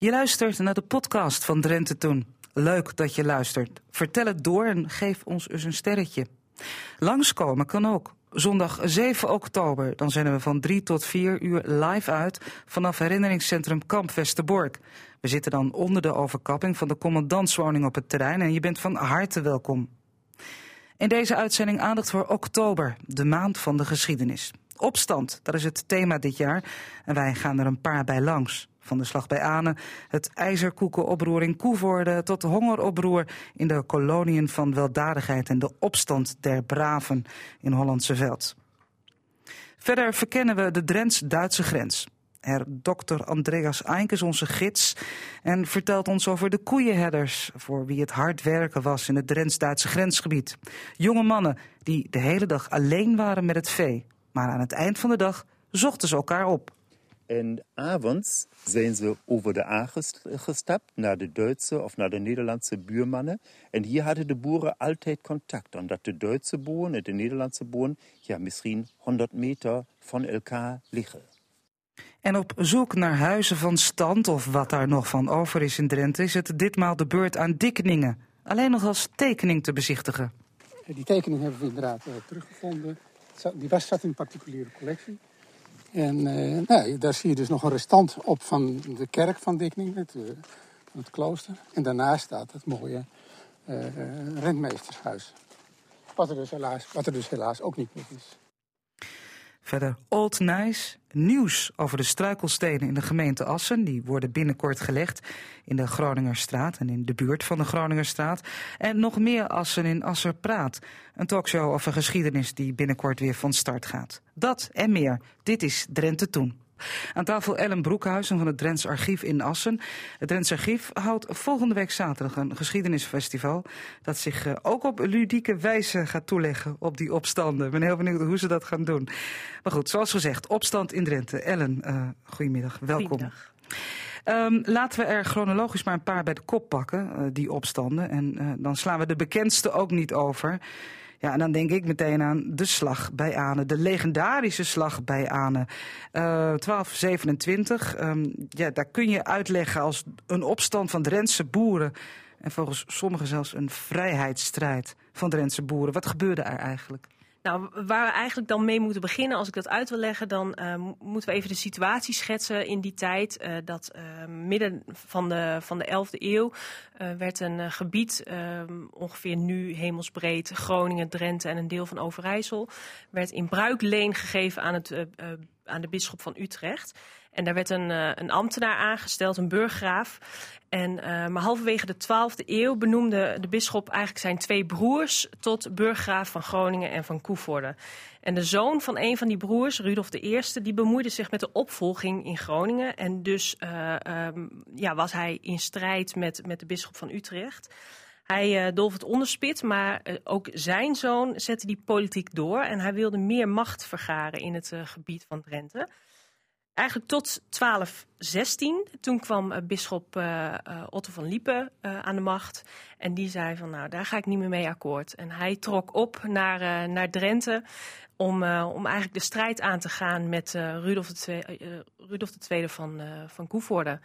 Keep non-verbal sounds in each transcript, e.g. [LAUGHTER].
Je luistert naar de podcast van Drenthe Toen. Leuk dat je luistert. Vertel het door en geef ons eens een sterretje. Langskomen kan ook. Zondag 7 oktober, dan zenden we van 3 tot 4 uur live uit vanaf herinneringscentrum Kamp Westerbork. We zitten dan onder de overkapping van de commandantswoning op het terrein en je bent van harte welkom. In deze uitzending aandacht voor oktober, de maand van de geschiedenis. Opstand, dat is het thema dit jaar en wij gaan er een paar bij langs. Van de slag bij Anen, het ijzerkoekenoproer in Koevoorde tot hongeroproer in de koloniën van weldadigheid en de opstand der braven in Hollandse Veld. Verder verkennen we de Drents-Duitse grens. Herr Dr. Andreas Eink is onze gids en vertelt ons over de koeienherders, voor wie het hard werken was in het Drents-Duitse grensgebied. Jonge mannen die de hele dag alleen waren met het vee, maar aan het eind van de dag zochten ze elkaar op. En avonds zijn ze over de A gestapt naar de Duitse of naar de Nederlandse buurmannen. En hier hadden de boeren altijd contact, omdat de Duitse boeren en de Nederlandse boeren ja, misschien 100 meter van elkaar liggen. En op zoek naar huizen van stand, of wat daar nog van over is in Drenthe, is het ditmaal de beurt aan Dikningen. Alleen nog als tekening te bezichtigen. Die tekening hebben we inderdaad uh, teruggevonden. Die was zat in een particuliere collectie. En uh, nou, daar zie je dus nog een restant op van de kerk van Dikningen, het, uh, het klooster. En daarnaast staat het mooie rentmeestershuis. Wat er, dus helaas, wat er dus helaas ook niet meer is. Verder Old Nice, nieuws over de struikelstenen in de gemeente Assen. Die worden binnenkort gelegd in de Groningerstraat en in de buurt van de Groningerstraat. En nog meer Assen in Asser Praat. Een talkshow over geschiedenis die binnenkort weer van start gaat. Dat en meer. Dit is Drenthe Toen. Aan tafel Ellen Broekhuizen van het Drents Archief in Assen. Het Drents Archief houdt volgende week zaterdag een geschiedenisfestival. Dat zich eh, ook op ludieke wijze gaat toeleggen op die opstanden. Ik ben heel benieuwd hoe ze dat gaan doen. Maar goed, zoals gezegd, opstand in Drenthe. Ellen, uh, goedemiddag, welkom. Goedemiddag. Um, laten we er chronologisch maar een paar bij de kop pakken, uh, die opstanden. En uh, dan slaan we de bekendste ook niet over. Ja, en dan denk ik meteen aan de slag bij Anen. De legendarische slag bij Anen. Uh, 1227. Um, ja, daar kun je uitleggen als een opstand van Drentse boeren. En volgens sommigen zelfs een vrijheidsstrijd van Drentse boeren. Wat gebeurde er eigenlijk? Nou, waar we eigenlijk dan mee moeten beginnen, als ik dat uit wil leggen, dan uh, moeten we even de situatie schetsen in die tijd. Uh, dat uh, midden van de, van de 11e eeuw werd een gebied, ongeveer nu hemelsbreed, Groningen, Drenthe en een deel van Overijssel, werd in bruikleen gegeven aan, het, aan de bisschop van Utrecht. En daar werd een, een ambtenaar aangesteld, een burggraaf. En, uh, maar halverwege de 12e eeuw benoemde de bisschop eigenlijk zijn twee broers tot burggraaf van Groningen en van Koevoorde. En de zoon van een van die broers, Rudolf I, die bemoeide zich met de opvolging in Groningen. En dus uh, um, ja, was hij in strijd met, met de bisschop van Utrecht. Hij uh, dolf het onderspit, maar ook zijn zoon zette die politiek door. En hij wilde meer macht vergaren in het gebied van Drenthe eigenlijk tot 1216. Toen kwam uh, bisschop uh, uh, Otto van Liepen aan de macht. En die zei van nou, daar ga ik niet meer mee akkoord. En hij trok op naar, naar Drenthe om, om eigenlijk de strijd aan te gaan met Rudolf, II, Rudolf II van, van Koevoorde.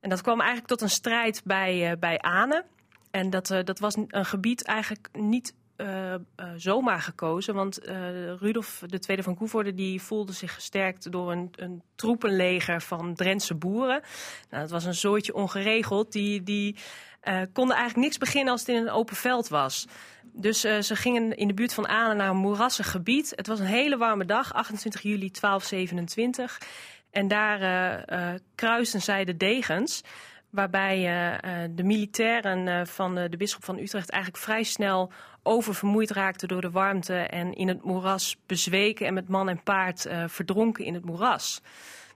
En dat kwam eigenlijk tot een strijd bij, bij Anen. En dat, dat was een gebied eigenlijk niet uh, zomaar gekozen. Want uh, Rudolf II van Koevoorde die voelde zich gesterkt door een, een troepenleger van Drentse boeren. Nou, dat was een soortje ongeregeld. Die, die konden eigenlijk niks beginnen als het in een open veld was. Dus ze gingen in de buurt van Aalen naar een moerassig gebied. Het was een hele warme dag, 28 juli 1227. En daar kruisten zij de degens waarbij de militairen van de bisschop van Utrecht eigenlijk vrij snel oververmoeid raakten door de warmte en in het moeras bezweken en met man en paard uh, verdronken in het moeras.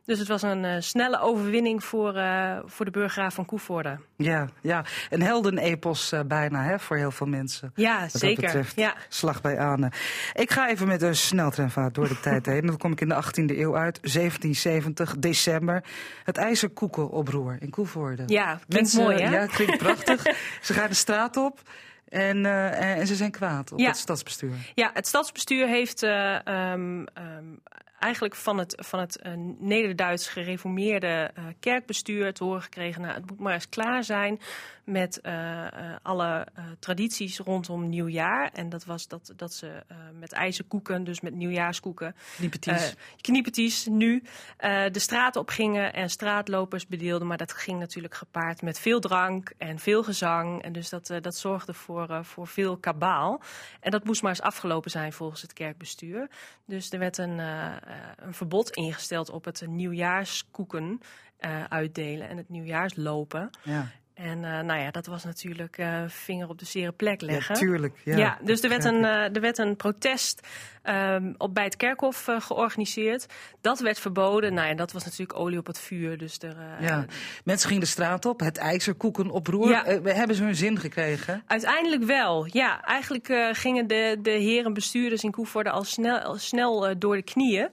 Dus het was een uh, snelle overwinning voor, uh, voor de burggraaf van Koevoorde. Ja, ja. een heldenepos uh, bijna hè, voor heel veel mensen. Ja, wat zeker. Dat betreft. Ja. Slag bij Anen. Ik ga even met een sneltreinvaart door de [LAUGHS] tijd heen. Dan kom ik in de 18e eeuw uit, 1770, december. Het ijzerkoekenoproer in Koevoorde. Ja, klinkt mensen, mooi hè? Ja, klinkt prachtig. [LAUGHS] Ze gaan de straat op. En, uh, en, ze zijn kwaad op ja. het stadsbestuur. Ja, het stadsbestuur heeft uh, um, um, eigenlijk van het, van het uh, Nederduits gereformeerde uh, kerkbestuur te horen gekregen... Nou, het moet maar eens klaar zijn met uh, alle tradities rondom nieuwjaar. En dat was dat, dat ze met ijzerkoeken, dus met nieuwjaarskoeken... Kniepeties. kniepeties, nu de straat op gingen en straatlopers bedeelden. Maar dat ging natuurlijk gepaard met veel drank en veel gezang. En dus dat, dat zorgde voor, voor veel kabaal. En dat moest maar eens afgelopen zijn volgens het kerkbestuur. Dus er werd een eh, een verbod ingesteld op het nieuwjaarskoeken uh, uitdelen en het nieuwjaarslopen. Ja. En uh, nou ja, dat was natuurlijk uh, vinger op de zere plek leggen. Ja, tuurlijk. Ja, ja dus er werd een, uh, er werd een protest um, op, bij het kerkhof georganiseerd. Dat werd verboden. Nou ja, dat was natuurlijk olie op het vuur. Dus er, ja. Mensen gingen de straat op, het ijzerkoeken oproer. Ja. hebben ze hun zin gekregen? Uiteindelijk wel, ja. Eigenlijk gingen de, de heren bestuurders in Koevoorde al snel, al snel door de knieën.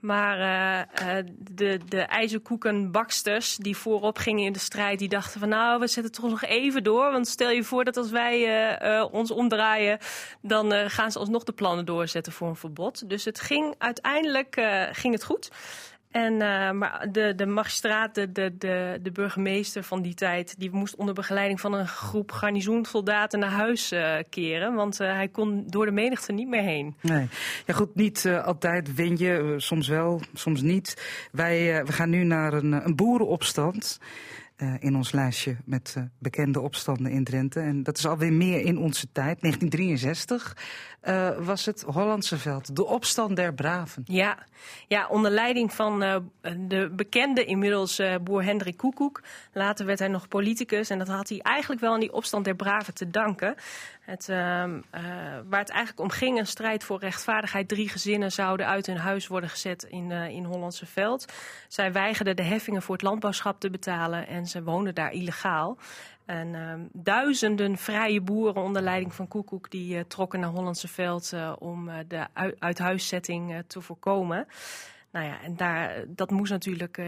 Maar uh, uh, de, de ijzerkoekenbaksters die voorop gingen in de strijd, die dachten van nou, we zetten toch nog even door. Want stel je voor dat als wij uh, ons omdraaien, dan gaan ze alsnog de plannen doorzetten voor een verbod. Dus het ging uiteindelijk ging het goed. En, uh, maar de, de magistraat, de, de, de, burgemeester van die tijd, die moest onder begeleiding van een groep garnizoensoldaten naar huis uh, keren. Want uh, hij kon door de menigte niet meer heen. Nee, ja goed, niet altijd win je, soms wel, soms niet. Wij we gaan nu naar een, een boerenopstand. In ons lijstje met bekende opstanden in Drenthe. En dat is alweer meer in onze tijd. 1963 uh, was het Hollandse veld. De opstand der braven. Ja, ja onder leiding van de bekende inmiddels boer Hendrik Koekoek. Later werd hij nog politicus. En dat had hij eigenlijk wel aan die opstand der braven te danken. Het, ehm, waar het eigenlijk om ging, een strijd voor rechtvaardigheid. Drie gezinnen zouden uit hun huis worden gezet in, in Hollandse veld. Zij weigerden de heffingen voor het landbouwschap te betalen. En ze woonden daar illegaal. En uh, duizenden vrije boeren onder leiding van Koekoek die uh, trokken naar Hollandse Veld uh, om uh, de uithuiszetting te voorkomen. Nou ja, en daar, dat moest natuurlijk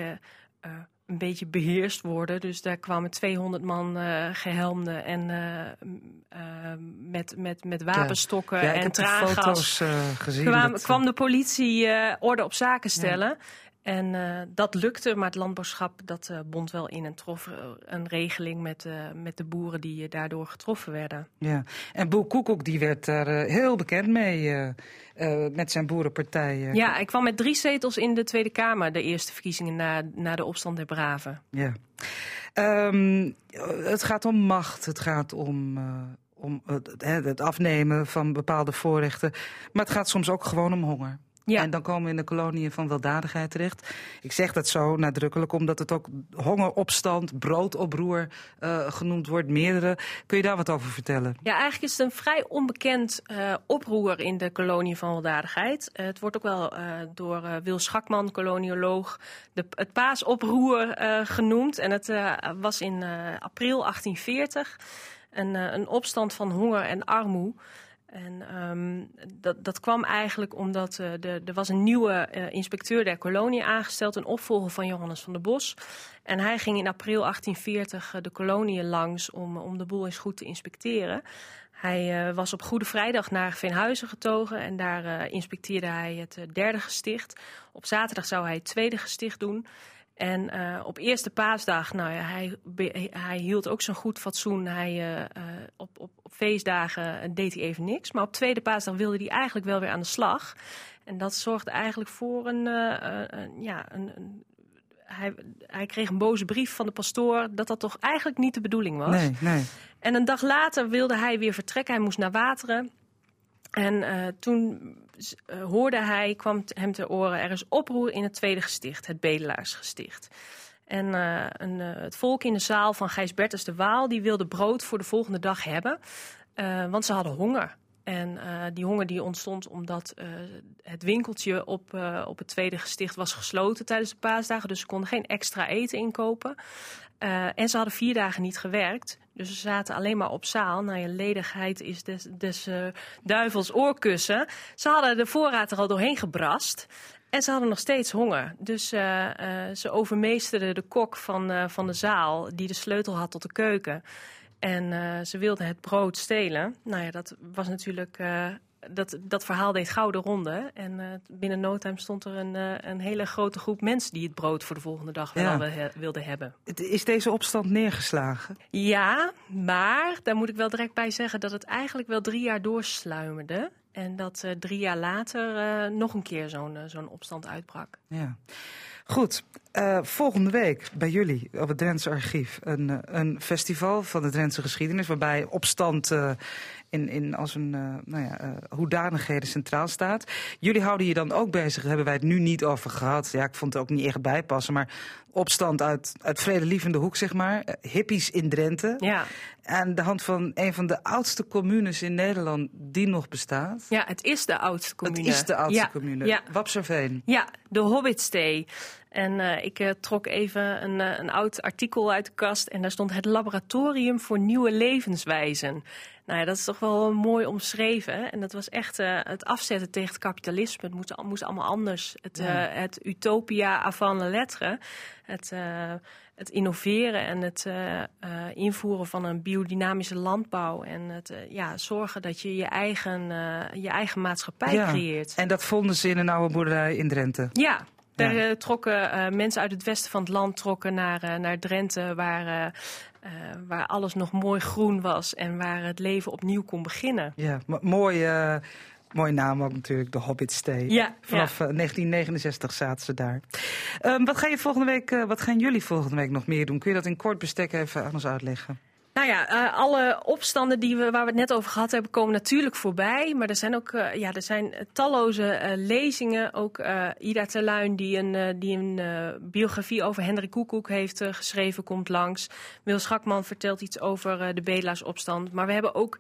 een beetje beheerst worden. Dus daar kwamen 200 man gehelmde en met, met, met wapenstokken ja. Ja, en traangas. gezien. Kwam, kwam de politie orde op zaken stellen. En uh, dat lukte, maar het landbouwschap dat uh, bond wel in en trof uh, een regeling met, met de boeren die daardoor getroffen werden. Ja, en Boel Koekoek die werd daar heel bekend mee met zijn boerenpartij. Ja, hij kwam met drie zetels in de Tweede Kamer, de eerste verkiezingen na, na de opstand der Braven. Ja. Um, het gaat om macht, het gaat om om het afnemen van bepaalde voorrechten. Maar het gaat soms ook gewoon om honger. Ja. En dan komen we in de koloniën van weldadigheid terecht. Ik zeg dat zo nadrukkelijk omdat het ook hongeropstand, broodoproer uh, genoemd wordt, meerdere. Kun je daar wat over vertellen? Ja, eigenlijk is het een vrij onbekend uh, oproer in de kolonie van weldadigheid. Uh, het wordt ook wel door Wil Schakman, kolonioloog, de, het paasoproer genoemd. En het was in april 1840 een, een opstand van honger en armoede. En um, dat, dat kwam eigenlijk omdat uh, de, er was een nieuwe uh, inspecteur der kolonie aangesteld, een opvolger van Johannes van der Bos. En hij ging in april 1840 uh, de koloniën langs om, om de boel eens goed te inspecteren. Hij was op Goede Vrijdag naar Veenhuizen getogen en daar inspecteerde hij het derde gesticht. Op zaterdag zou hij het tweede gesticht doen. En uh, op eerste paasdag, nou ja, hij, hij hield ook zo'n goed fatsoen. Hij, uh, op, op, op, feestdagen deed hij even niks. Maar op tweede paasdag wilde hij eigenlijk wel weer aan de slag. En dat zorgde eigenlijk voor een, een ja, een, een hij, hij, kreeg een boze brief van de pastoor dat dat toch eigenlijk niet de bedoeling was. Nee, nee. En een dag later wilde hij weer vertrekken. Hij moest naar Wateren. En toen hoorde hij, kwam hem te oren, er is oproer in het tweede gesticht, het Bedelaarsgesticht. En uh, een, het volk in de zaal van Gijs Bertus de Waal, die wilde brood voor de volgende dag hebben, want ze hadden honger. En die honger die ontstond omdat het winkeltje op, op het tweede gesticht was gesloten tijdens de paasdagen. Dus ze konden geen extra eten inkopen. En ze hadden vier dagen niet gewerkt. Dus ze zaten alleen maar op zaal. Nou, je ledigheid is des, uh, duivels oorkussen. Ze hadden de voorraad er al doorheen gebrast. En ze hadden nog steeds honger. Dus uh, ze overmeesterden de kok van, van de zaal, die de sleutel had tot de keuken. En ze wilden het brood stelen. Nou ja, dat was natuurlijk dat, dat verhaal deed gouden ronde. En uh, binnen no time stond er een, uh, een hele grote groep mensen die het brood voor de volgende dag wel he wilden hebben. Is deze opstand neergeslagen? Ja, maar daar moet ik wel direct bij zeggen dat het eigenlijk wel drie jaar doorsluimerde. En dat uh, drie jaar later nog een keer zo'n zo'n opstand uitbrak. Ja. Goed, uh, volgende week bij jullie op het Drentse Archief een, een festival van de Drentse geschiedenis... waarbij opstand uh, in, in als een nou ja, hoedanigheden centraal staat. Jullie houden je dan ook bezig, daar hebben wij het nu niet over gehad. Ja, ik vond het ook niet echt bijpassen, maar opstand uit, uit vredelievende hoek, zeg maar. hippies in Drenthe. Ja. Aan de hand van een van de oudste communes in Nederland die nog bestaat. Ja, het is de oudste commune. Het is de oudste ja. commune. Ja. Wapserveen. Ja, de Hobbitstee. En uh, ik uh, trok even een, uh, een, oud artikel uit de kast en daar stond het laboratorium voor nieuwe levenswijzen. Nou ja, dat is toch wel mooi omschreven. En dat was echt het afzetten tegen het kapitalisme. Het moest, moest allemaal anders. Het, ja. het utopia avant la lettre. Het, het innoveren en het invoeren van een biodynamische landbouw. En het ja, zorgen dat je je eigen, je eigen maatschappij ja. creëert. En dat vonden ze in een oude boerderij in Drenthe? Ja, daar ja. trokken uh, mensen uit het westen van het land trokken naar, uh, naar Drenthe, waar, uh, waar alles nog mooi groen was en waar het leven opnieuw kon beginnen. Ja, mooi. Mooie naam ook natuurlijk, de Hobbitstee. Ja, Vanaf ja. 1969 zaten ze daar. Um, wat, ga je volgende week, wat gaan jullie volgende week nog meer doen? Kun je dat in kort bestek even aan ons uitleggen? Nou ja, uh, alle opstanden die we, waar we het net over gehad hebben, komen natuurlijk voorbij. Maar er zijn ook uh, ja, er zijn talloze uh, lezingen. Ook Ida Terluin, die een, die een biografie over Hendrik Koekoek heeft geschreven, komt langs. Wil Schakman vertelt iets over de Bedelaars-opstand. Maar we hebben ook,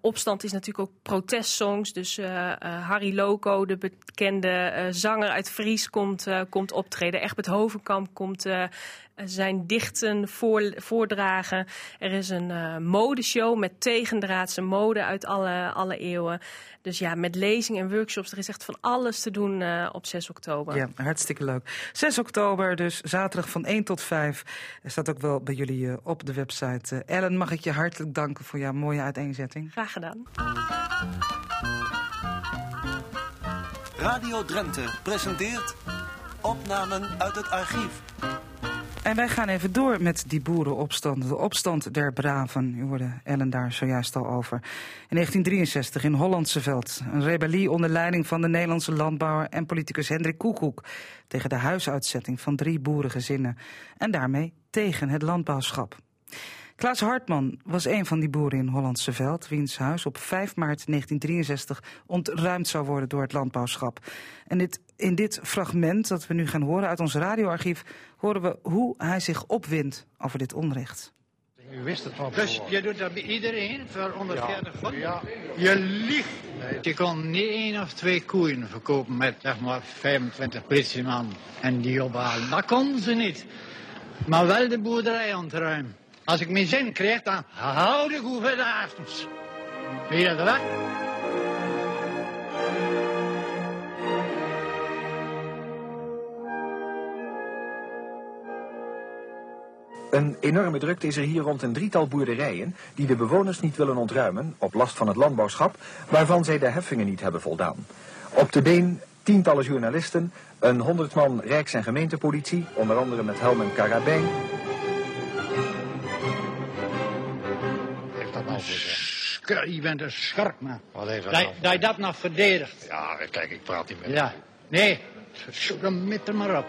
opstand is natuurlijk ook protestsongs. Dus Harry Loco, de bekende zanger uit Fries, komt, komt optreden. Egbert Hovenkamp komt zijn dichten voor, voordragen. Er is een uh, modeshow met tegendraadse mode uit alle, alle eeuwen. Dus ja, met lezingen en workshops. Er is echt van alles te doen uh, op 6 oktober. Ja, hartstikke leuk. 6 oktober, dus zaterdag van 1 tot 5. Er staat ook wel bij jullie uh, op de website. Ellen, mag ik je hartelijk danken voor jouw mooie uiteenzetting. Graag gedaan. Radio Drenthe presenteert opnamen uit het archief. En wij gaan even door met die boerenopstand. De opstand der braven. U hoorde Ellen daar zojuist al over. In 1963 in Hollandse Veld. Een rebellie onder leiding van de Nederlandse landbouwer en politicus Hendrik Koekoek. Tegen de huisuitzetting van drie boerengezinnen. En daarmee tegen het landbouwschap. Klaas Hartman was een van die boeren in Hollandse Veld, wiens huis op 5 maart 1963 ontruimd zou worden door het landbouwschap. En dit, in dit fragment dat we nu gaan horen uit ons radioarchief, horen we hoe hij zich opwindt over dit onrecht. U wist het wel. Dus je doet dat bij iedereen voor 140 ja. Ja. Je liegt. Nee. Je kon niet één of twee koeien verkopen met zeg maar 25 politieman en die ophalen. Dat konden ze niet. Maar wel de boerderij ontruimen. Als ik mijn zin kreeg, dan hou voor de avonds. Weet je dat wel? Een enorme drukte is er hier rond een drietal boerderijen die de bewoners niet willen ontruimen op last van het landbouwschap, waarvan zij de heffingen niet hebben voldaan. Op de been tientallen journalisten, een honderd man rijks- en gemeentepolitie, onder andere met helm en karabijn. Je bent een schark, man. Wat heeft dat Dat nou dat je dat nog verdedigt. Ja, kijk, ik praat niet met Ja. Nee, zoek hem met er maar op.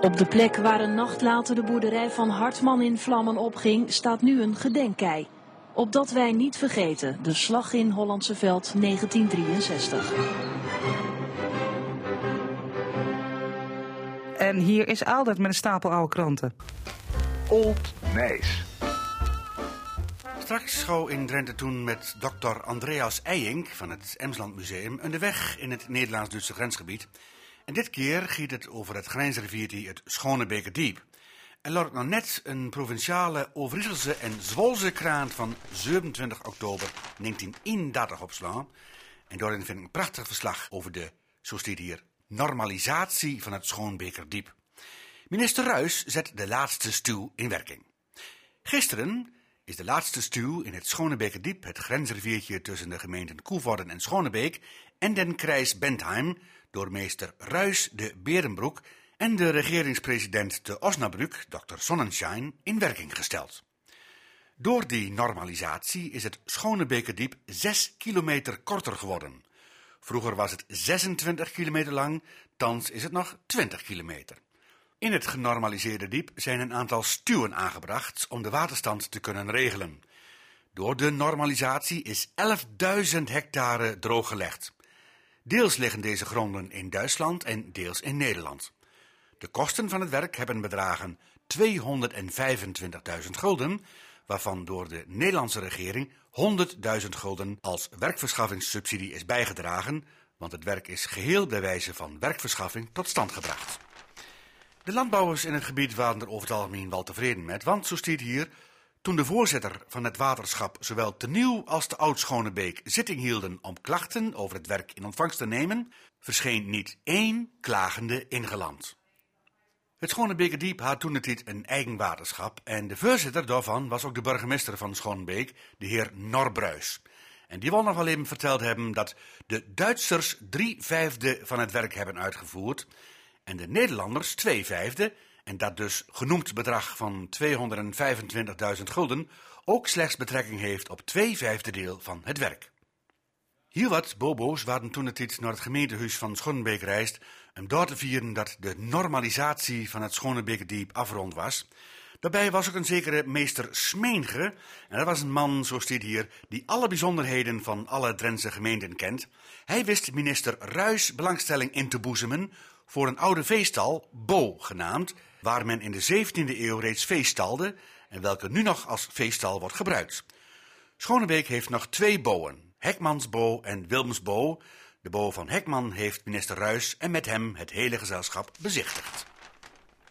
Op de plek waar een nacht later de boerderij van Hartman in vlammen opging, staat nu een gedenkkei. Opdat wij niet vergeten, de slag in Hollandse Veld 1963. En hier is Aldert met een stapel oude kranten. Old Nijs. Straks schouw in Drenthe toen met dokter Andreas Eyink van het Emsland Museum een de weg in het Nederlands-Duitse grensgebied. En dit keer gaat het over het grensriviertje het Schonebekerdiep. En laat het nou net een provinciale Overijsselse en Zwolse kraan van 27 oktober 1931 opslaan. En daarin vind ik een prachtig verslag over de, zo staat hier, normalisatie van het Schoonbekerdiep. Minister Ruis zet de laatste stuw in werking. Gisteren is de laatste stuw in het Schonebekerdiep, het grensriviertje tussen de gemeenten Koevoorden en Schonebeek, en den krijs Bentheim, door meester Ruis de Berenbroek en de regeringspresident te Osnabrück, Dr. Sonnenschein, in werking gesteld. Door die normalisatie is het Schonebekerdiep 6 kilometer korter geworden. Vroeger was het 26 kilometer lang, thans is het nog 20 kilometer. In het genormaliseerde diep zijn een aantal stuwen aangebracht om de waterstand te kunnen regelen. Door de normalisatie is 11.000 hectare drooggelegd. Deels liggen deze gronden in Duitsland en deels in Nederland. De kosten van het werk hebben bedragen 225.000 gulden, waarvan door de Nederlandse regering 100.000 gulden als werkverschaffingssubsidie is bijgedragen, want het werk is geheel bij wijze van werkverschaffing tot stand gebracht. De landbouwers in het gebied waren er over het algemeen wel tevreden met, want zo staat hier, toen de voorzitter van het waterschap zowel te Nieuw als te Oud-Schonebeek zitting hielden om klachten over het werk in ontvangst te nemen, verscheen niet één klagende ingeland. Het Schonebekerdiep had toen het een eigen waterschap en de voorzitter daarvan was ook de burgemeester van Schonebeek, de heer Norbruis. En die wil nog wel even verteld hebben dat de Duitsers drie vijfde van het werk hebben uitgevoerd en de Nederlanders twee vijfde, en dat dus genoemd bedrag van 225.000 gulden ook slechts betrekking heeft op twee vijfde deel van het werk. Heel wat bobo's waren toen het naar het gemeentehuis van Schonebeek reist om daar te vieren dat de normalisatie van het Schonebekerdiep afrond was. Daarbij was ook een zekere meester Smeenge, en dat was een man, zo staat hier, die alle bijzonderheden van alle Drentse gemeenten kent. Hij wist minister Ruis belangstelling in te boezemen voor een oude veestal, Bo genaamd, waar men in de 17e eeuw reeds veestalde en welke nu nog als veestal wordt gebruikt. Schonebeek heeft nog twee boen, Hekmansbo en Wilmsbo. De bo van Hekman heeft minister Ruis en met hem het hele gezelschap bezichtigd.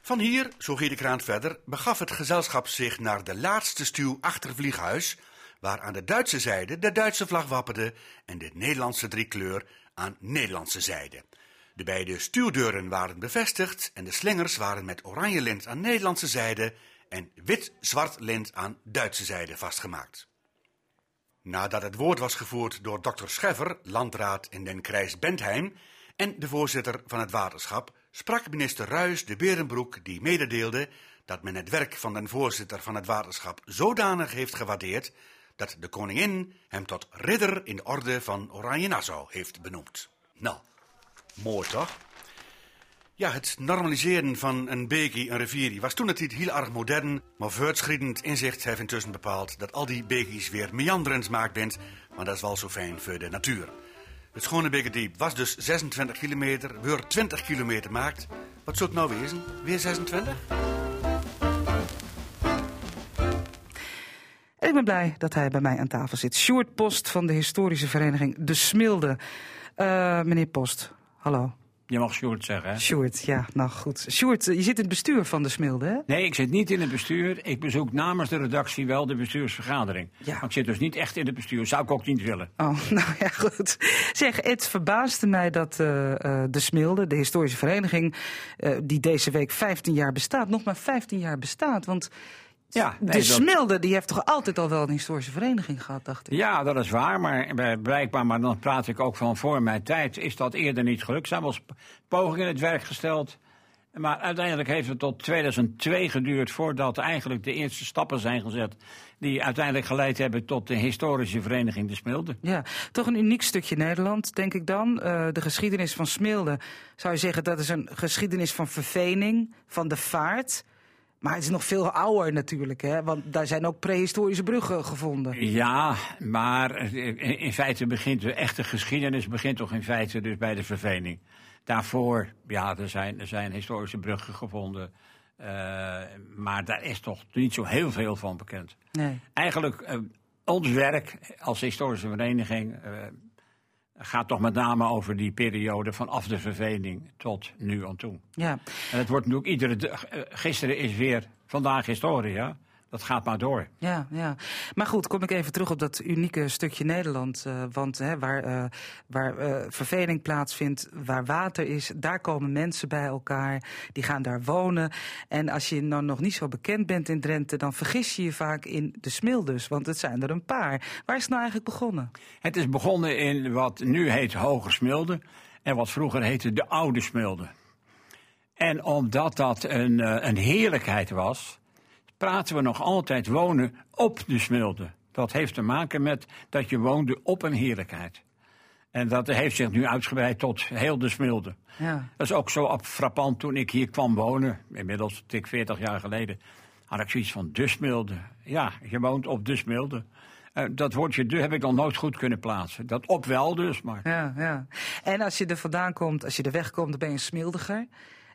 Van hier, zo ging de kraan verder, begaf het gezelschap zich naar de laatste stuw achter Vlieghuis, waar aan de Duitse zijde de Duitse vlag wapperde en de Nederlandse driekleur aan Nederlandse zijde. De beide stuwdeuren waren bevestigd en de slingers waren met oranje lint aan Nederlandse zijde en wit-zwart lint aan Duitse zijde vastgemaakt. Nadat het woord was gevoerd door dokter Scheffer, landraad in den krijs Bentheim, en de voorzitter van het waterschap, sprak minister Ruis de Berenbroek die mededeelde dat men het werk van den voorzitter van het waterschap zodanig heeft gewaardeerd dat de koningin hem tot ridder in de orde van Oranje-Nassau heeft benoemd. Nou, mooi toch? Ja, het normaliseren van een bekie, een rivier, was toen het niet heel erg modern, maar voortschrijdend inzicht heeft intussen bepaald dat al die bekies weer meanderend maakt bent, maar dat is wel zo fijn voor de natuur. Het Schonebekerdiep was dus 26 kilometer, weer 20 kilometer maakt. Wat zou het nou wezen? Weer 26? En ik ben blij dat hij bij mij aan tafel zit. Sjoerd Post van de historische vereniging De Smilde. Uh, meneer Post, hallo. Je mag Sjoerd zeggen, hè? Sjoerd, ja, nou goed. Sjoerd, je zit in het bestuur van de Smilde, hè? Nee, ik zit niet in het bestuur. Ik bezoek namens de redactie wel de bestuursvergadering. Ja. Maar ik zit dus niet echt in het bestuur. Zou ik ook niet willen. Oh, [LAUGHS] nou ja, goed. Zeg, het verbaasde mij dat uh, uh, de Smilde, de historische vereniging... Uh, die deze week 15 jaar bestaat, nog maar 15 jaar bestaat. Want ja, nee, de Smilde die heeft toch altijd al wel een historische vereniging gehad, dacht ik. Ja, dat is waar, maar blijkbaar, maar dan praat ik ook van voor mijn tijd, is dat eerder niet gelukt. Zijn wel pogingen in het werk gesteld. Maar uiteindelijk heeft het tot 2002 geduurd voordat eigenlijk de eerste stappen zijn gezet. Die uiteindelijk geleid hebben tot de historische vereniging De Smilde. Ja, toch een uniek stukje Nederland, denk ik dan. Uh, de geschiedenis van Smilde, zou je zeggen, dat is een geschiedenis van vervening, van de vaart. Maar het is nog veel ouder natuurlijk, hè? want daar zijn ook prehistorische bruggen gevonden. Ja, maar in feite begint de echte geschiedenis begint toch in feite dus bij de vervening. Daarvoor, ja, er zijn, er zijn historische bruggen gevonden. Uh, maar daar is toch niet zo heel veel van bekend. Nee. Eigenlijk, uh, ons werk als historische vereniging uh, gaat toch met name over die periode vanaf de vervening tot nu aan toe. Ja. En het wordt natuurlijk iedere dag. Gisteren is weer vandaag historie, ja. Dat gaat maar door. Ja, ja. Maar goed, kom ik even terug op dat unieke stukje Nederland. Uh, want hè, waar, uh, waar uh, verveling plaatsvindt, waar water is, daar komen mensen bij elkaar. Die gaan daar wonen. En als je nou nog niet zo bekend bent in Drenthe, dan vergis je je vaak in de Smildes. Want het zijn er een paar. Waar is het nou eigenlijk begonnen? Het is begonnen in wat nu heet Hoge Smilde. En wat vroeger heette de Oude Smilde. En omdat dat een, een heerlijkheid was praten we nog altijd wonen op de Smilde. Dat heeft te maken met dat je woonde op een heerlijkheid. En dat heeft zich nu uitgebreid tot heel de Smilde. Ja. Dat is ook zo frappant toen ik hier kwam wonen, inmiddels tik 40 jaar geleden, had ik zoiets van de Smilde. Ja, je woont op de Smilde. Uh, dat woordje de heb ik nog nooit goed kunnen plaatsen. Dat op wel dus, maar... Ja, ja. En als je er vandaan komt, als je er wegkomt, dan ben je een smildiger.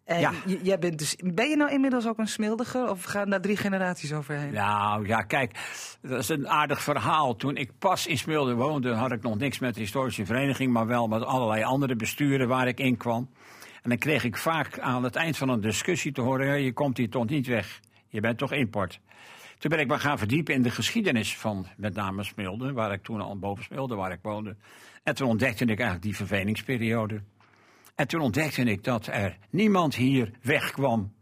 En ja. jij bent dus, ben je nou inmiddels ook een smildiger of gaan daar drie generaties overheen? Nou ja, kijk, dat is een aardig verhaal. Toen ik pas in Smilde woonde, had ik nog niks met de historische vereniging, maar wel met allerlei andere besturen waar ik in kwam. En dan kreeg ik vaak aan het eind van een discussie te horen: je komt hier toch niet weg, je bent toch import. Toen ben ik me gaan verdiepen in de geschiedenis van met name Smilde, waar ik toen al boven Smilde, waar ik woonde. En toen ontdekte ik eigenlijk die verveningsperiode. En toen ontdekte ik dat er niemand hier wegkwam.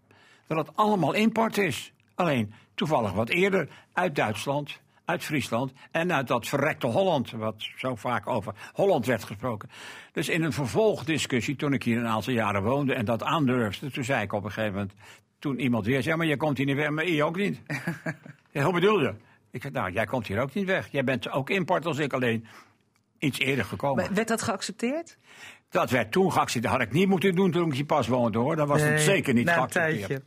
Dat het allemaal import is. Alleen toevallig wat eerder uit Duitsland, uit Friesland en uit dat verrekte Holland, wat zo vaak over Holland werd gesproken. Dus in een vervolgdiscussie, toen ik hier een aantal jaren woonde en dat aandurfde, toen zei ik op een gegeven moment, toen iemand weer zei, maar jij komt hier niet weg, maar je ook niet. [LAUGHS] ja, hoe bedoel je? Ik zei, nou, jij komt hier ook niet weg. Jij bent ook import als ik alleen iets eerder gekomen. Maar werd dat geaccepteerd? Dat werd toen geaccepteerd. Dat had ik niet moeten doen toen ik hier pas woonde hoor. Dat was het zeker niet geaccepteerd.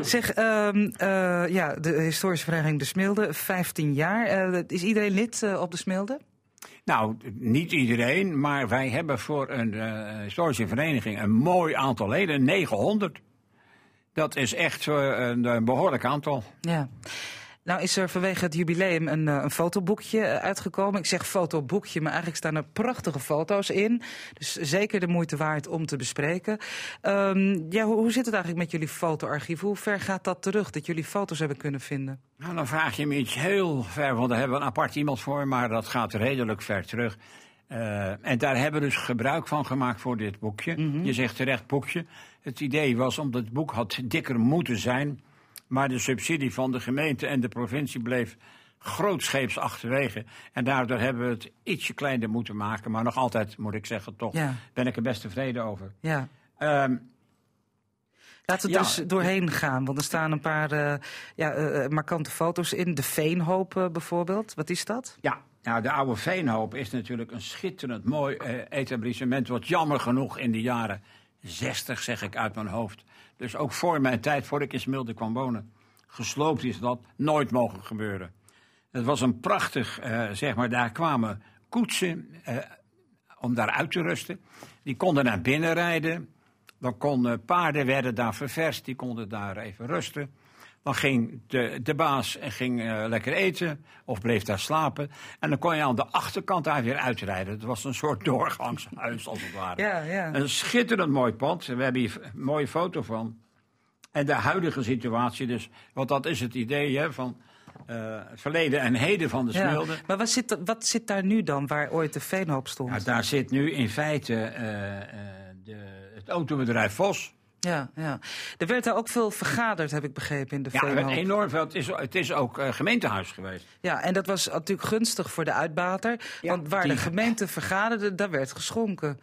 Zeg, um, uh, ja, de historische vereniging De Smilde, 15 jaar. Uh, is iedereen lid uh, op De Smilde? Nou, niet iedereen, maar wij hebben voor een historische vereniging een mooi aantal leden, 900. Dat is echt een, een behoorlijk aantal. Ja. Nou is er vanwege het jubileum een, een fotoboekje eh, uitgekomen. Ik zeg fotoboekje, maar eigenlijk staan er prachtige foto's in. Dus zeker de moeite waard om te bespreken. Um, ja, hoe, hoe, zit het eigenlijk met jullie fotoarchief? Hoe ver gaat dat terug, dat jullie foto's hebben kunnen vinden? Nou, dan vraag je me iets heel ver, want daar hebben we een apart iemand voor. Maar dat gaat redelijk ver terug. Uh, en daar hebben we dus gebruik van gemaakt voor dit boekje. Mm -hmm. Je zegt terecht boekje. Het idee was, omdat het boek had dikker moeten zijn... Maar de subsidie van de gemeente en de provincie bleef grootscheeps achterwege. En daardoor hebben we het ietsje kleiner moeten maken. Maar nog altijd, moet ik zeggen, toch ja. ben ik er best tevreden over. Ja. Um, Laten we ja. dus doorheen gaan, want er staan een paar uh, ja, uh, markante foto's in. De Veenhoop uh, bijvoorbeeld, wat is dat? Ja, nou, de oude Veenhoop is natuurlijk een schitterend mooi etablissement... wat jammer genoeg in de jaren 60, zeg ik uit mijn hoofd... Dus ook voor mijn tijd, voor ik in Smilde kwam wonen, gesloopt is dat nooit mogen gebeuren. Het was een prachtig, uh, zeg maar, daar kwamen koetsen uh, om daar uit te rusten. Die konden naar binnen rijden. Dan konden paarden werden daar ververst, die konden daar even rusten. Dan ging de, de baas ging, uh, lekker eten of bleef daar slapen. En dan kon je aan de achterkant daar weer uitrijden. Het was een soort [LAUGHS] doorgangshuis als het ware. Ja, ja. Een schitterend mooi pand. We hebben hier een mooie foto van. En de huidige situatie dus. Want dat is het idee hè, van uh, het verleden en heden van de Smilde. Ja, maar wat zit, wat zit daar nu dan, waar ooit de Veenhoop stond? Nou, daar zit nu in feite uh, de, het autobedrijf Vos. Ja, ja. Er werd daar ook veel vergaderd, heb ik begrepen, in de Ja, enorm veel. Het is, het is ook uh, gemeentehuis geweest. Ja, en dat was natuurlijk gunstig voor de uitbater. Ja, want waar die... de gemeente vergaderde, daar werd geschonken.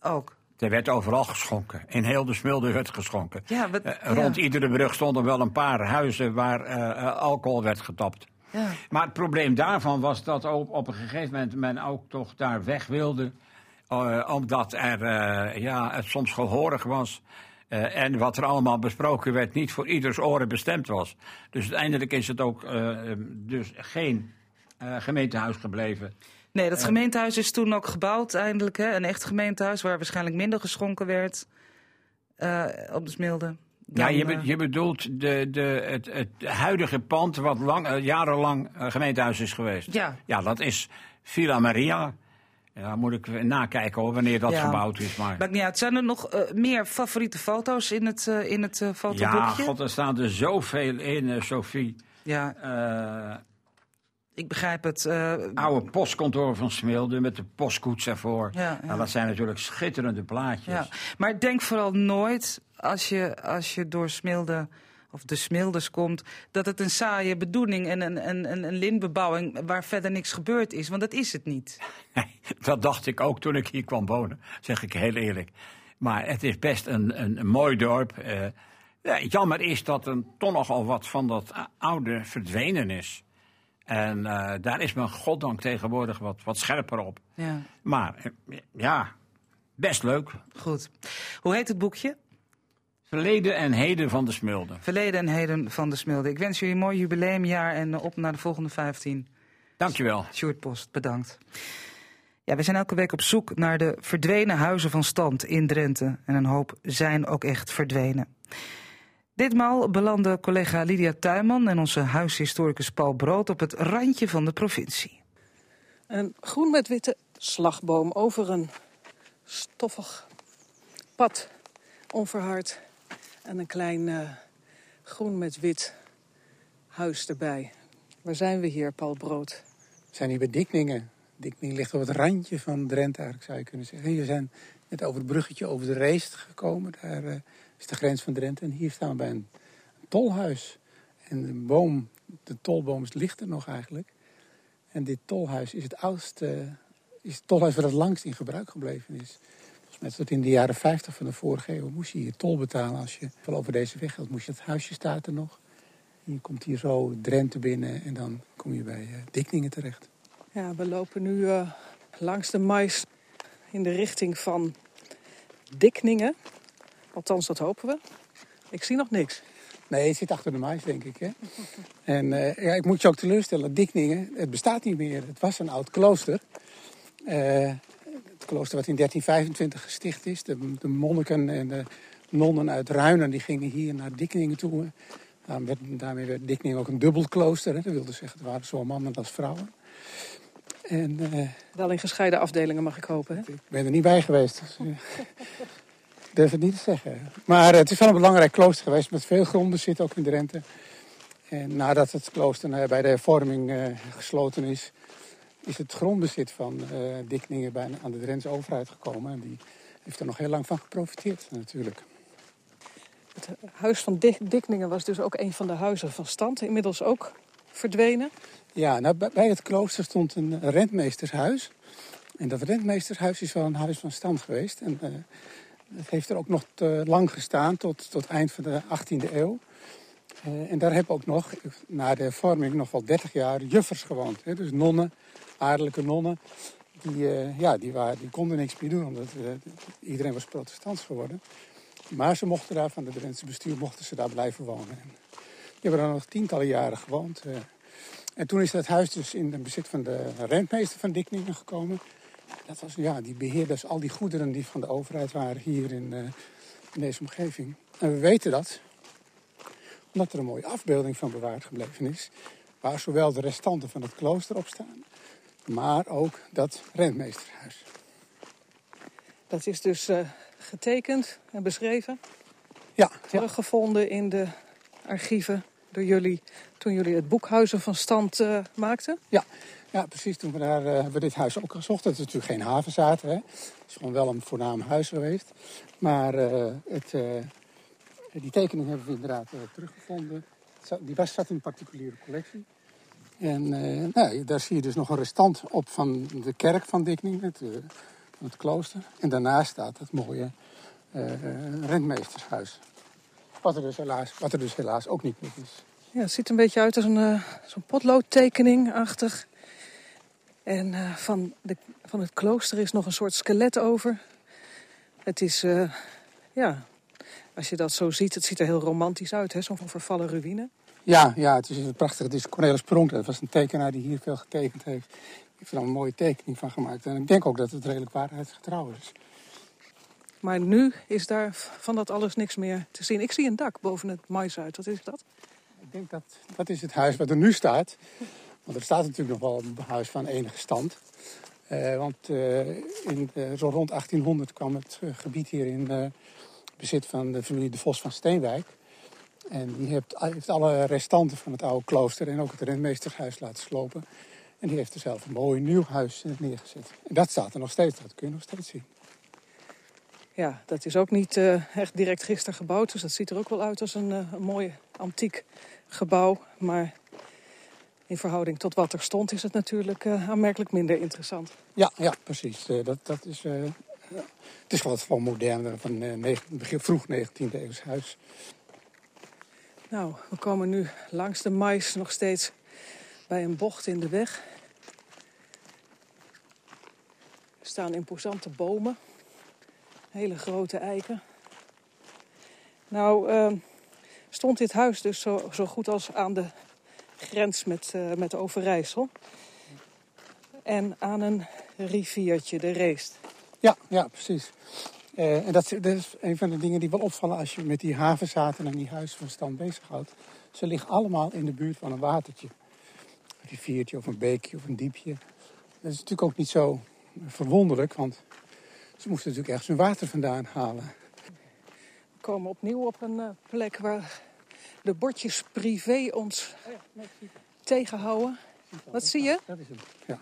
Ook. Er werd overal geschonken. In heel de Smilde werd geschonken. Ja, wat, uh, rond ja. iedere brug stonden wel een paar huizen waar uh, alcohol werd getapt. Ja. Maar het probleem daarvan was dat ook op een gegeven moment men ook toch daar weg wilde. omdat er ja, het soms gehoorig was. Uh, en wat er allemaal besproken werd, niet voor ieders oren bestemd was. Dus uiteindelijk is het ook uh, dus geen uh, gemeentehuis gebleven. Nee, dat gemeentehuis is toen ook gebouwd eindelijk. Hè? Een echt gemeentehuis waar waarschijnlijk minder geschonken werd op de Smilde. Dan, ja, je, be je, bedoelt de, de, het, het huidige pand wat lang, jarenlang gemeentehuis is geweest. Ja. Ja, dat is Villa Maria. Ja, moet ik nakijken hoor, wanneer dat ja. gebouwd is. Maar... Maakt niet uit. Zijn er nog uh, meer favoriete foto's in het, uh, in het uh, fotoboekje? Ja, god, er staan er zoveel in, Sophie. Ja. Eh, Ik begrijp het. eh, oude postkantoor van Smilde met de postkoets ervoor. Ja, ja. Nou, dat zijn natuurlijk schitterende plaatjes. ja. Maar denk vooral nooit als je, als je door Smilde of de Smildes komt, dat het een saaie bedoeling en een, een, een, een lintbebouwing waar verder niks gebeurd is. Want dat is het niet. Dat dacht ik ook toen ik hier kwam wonen, zeg ik heel eerlijk. Maar het is best een, een, een mooi dorp. Eh, ja, jammer is dat er toch nogal wat van dat oude verdwenen is. En eh, daar is men goddank tegenwoordig wat, wat scherper op. Ja. Maar eh, ja, best leuk. Goed. Hoe heet het boekje? Verleden en heden van de Smilde. Verleden en heden van de Smilde. Ik wens jullie een mooi jubileumjaar en op naar de volgende 15. Dankjewel. Sjoerd Post, bedankt. Ja, we zijn elke week op zoek naar de verdwenen huizen van stand in Drenthe. En een hoop zijn ook echt verdwenen. Ditmaal belanden collega Lydia Tuinman en onze huishistoricus Paul Brood op het randje van de provincie. Een groen met witte slagboom over een stoffig pad, onverhard. En een klein eh, groen met wit huis erbij. Waar zijn we hier, Paul Brood? We zijn hier bij Dikningen. Dikningen ligt op het randje van Drenthe, eigenlijk zou je kunnen zeggen. We zijn net over het bruggetje over de Reest gekomen. Daar eh, is de grens van Drenthe. En hier staan we bij een, tolhuis. En de boom, de tolboom ligt er nog eigenlijk. En dit tolhuis is het oudste, is het tolhuis waar het langst in gebruik gebleven is. Volgens mij tot in de jaren 50 van de vorige eeuw moest je hier tol betalen als je wel over deze weg gaat. Moest je, het huisje staat er nog. Je komt hier zo Drenthe binnen en dan kom je bij eh, Dikningen terecht. Ja, we lopen nu eh, langs de mais in de richting van Dikningen. Althans, dat hopen we. Ik zie nog niks. Nee, het zit achter de mais, denk ik. Hè? [LAUGHS] En eh, ja, ik moet je ook teleurstellen, Dikningen, het bestaat niet meer. Het was een oud klooster. Het klooster wat in 1325 gesticht is. De, de monniken en de nonnen uit Ruinen die gingen hier naar Dikningen toe. Daarom werd, daarmee werd Dikningen ook een dubbel klooster. Hè? Dat wilde zeggen, het waren zowel mannen als vrouwen. En eh, Wel in gescheiden afdelingen, mag ik hopen. Hè? ik ben er niet bij geweest. Dus, eh, ik [LAUGHS] durf het niet te zeggen. Maar eh, het is wel een belangrijk klooster geweest met veel grondbezit ook in Drenthe. En nadat het klooster bij de hervorming gesloten is, is het grondbezit van eh Dikningen bijna aan de Drentse overheid gekomen. En die heeft er nog heel lang van geprofiteerd natuurlijk. Het huis van Dik- Dikningen was dus ook een van de huizen van stand. Inmiddels ook verdwenen. Ja, nou, bij- bij het klooster stond een rentmeestershuis. En dat rentmeestershuis is wel een huis van stand geweest. En eh, het heeft er ook nog te lang gestaan, tot, tot eind van de 18e eeuw. Eh, en daar hebben ook nog, na de vorming, nog wel 30 jaar juffers gewoond. Hè? Dus nonnen, adellijke nonnen. Die, eh, ja, die, waren, die konden niks meer doen, omdat eh, iedereen was protestants geworden. Maar ze mochten daar, van het Drentse bestuur, mochten ze daar blijven wonen. En die hebben daar nog tientallen jaren gewoond. En toen is dat huis dus in het bezit van de rentmeester van Dikningen gekomen. Dat was, ja, die beheerde dus al die goederen die van de overheid waren hier in, in deze omgeving. En we weten dat omdat er een mooie afbeelding van bewaard gebleven is. Waar zowel de restanten van het klooster op staan, maar ook dat rentmeesterhuis. Dat is dus eh, getekend en beschreven. Ja, Teruggevonden in de archieven door jullie toen jullie het boekhuizen van stand eh, maakten. Ja, ja, precies. Toen we daar eh, hebben we dit huis ook gezocht. Het is natuurlijk geen havenzaten. Hè. Het is gewoon wel een voornaam huis geweest. Maar het, die tekening hebben we inderdaad eh, teruggevonden. Die was zat in een particuliere collectie. En eh, nou, daar zie je dus nog een restant op van de kerk van Dikning, het, eh, het klooster. En daarnaast staat het mooie eh, rentmeestershuis. Wat er, dus helaas, wat er dus helaas ook niet meer is. Ja, het ziet een beetje uit als een eh, zo'n potloodtekening-achtig. En eh, van, de, van het klooster is nog een soort skelet over. Het is, eh, ja, als je dat zo ziet, het ziet er heel romantisch uit, hè? Zo'n vervallen ruïne. Ja, ja, het is prachtig. Het is Cornelis Pronk. Dat was een tekenaar die hier veel getekend heeft. Die heeft er dan een mooie tekening van gemaakt. En ik denk ook dat het redelijk waarheidsgetrouw is. Maar nu is daar van dat alles niks meer te zien. Ik zie een dak boven het mais uit. Wat is dat? Ik denk dat dat is het huis wat er nu staat. Want er staat natuurlijk nog wel een huis van enige stand. Eh, want eh, in, zo rond 1800 kwam het eh, gebied hier in bezit van de familie De Vos van Steenwijk. En die heeft, heeft alle restanten van het oude klooster en ook het rentmeestershuis laten slopen. En die heeft er zelf een mooi nieuw huis neergezet. En dat staat er nog steeds, dat kun je nog steeds zien. Ja, dat is ook niet uh, echt direct gisteren gebouwd. Dus dat ziet er ook wel uit als een, uh, een mooi antiek gebouw. Maar in verhouding tot wat er stond is het natuurlijk uh, aanmerkelijk minder interessant. Ja, ja precies. dat, dat is, het is wat van moderne, van begin, vroeg 19e eeuws huis. Nou, we komen nu langs de mais nog steeds bij een bocht in de weg. Er staan imposante bomen. Hele grote eiken. Nou, uh, stond dit huis dus zo, zo, goed als aan de grens met, uh, met Overijssel. En aan een riviertje, de Reest. Ja, ja precies. Uh, en dat, dat, is een van de dingen die wel opvallen als je met die havenzaten en die huizen van stand bezighoudt. Ze liggen allemaal in de buurt van een watertje. Een riviertje of een beekje of een diepje. Dat is natuurlijk ook niet zo verwonderlijk, want ze moesten natuurlijk ergens hun water vandaan halen. We komen opnieuw op een uh, plek waar de bordjes privé ons tegenhouden. Wat zie je? Dat is hem, ja.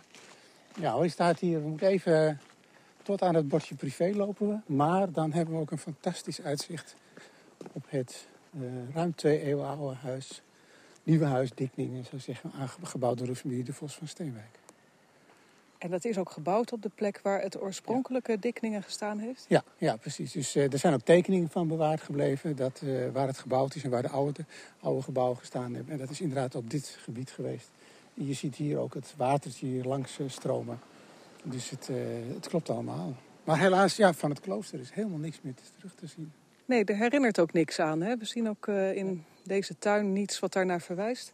Ja, hij staat hier, we moeten even tot aan het bordje privé lopen we. Maar dan hebben we ook een fantastisch uitzicht op het uh, ruim twee eeuwen oude huis. Nieuwe huis Dikningen, zou zeggen, aangebouwd door de familie de Vos van Steenwijk. En dat is ook gebouwd op de plek waar het oorspronkelijke ja. Dikningen gestaan heeft? Ja, ja precies. Dus uh, er zijn ook tekeningen van bewaard gebleven dat, uh, waar het gebouwd is en waar de oude, oude gebouwen gestaan hebben. En dat is inderdaad op dit gebied geweest. En je ziet hier ook het watertje hier langs stromen. Dus het, het klopt allemaal. Maar helaas, ja, van het klooster is helemaal niks meer terug te zien. Nee, er herinnert ook niks aan. Hè? We zien ook in deze tuin niets wat daarnaar verwijst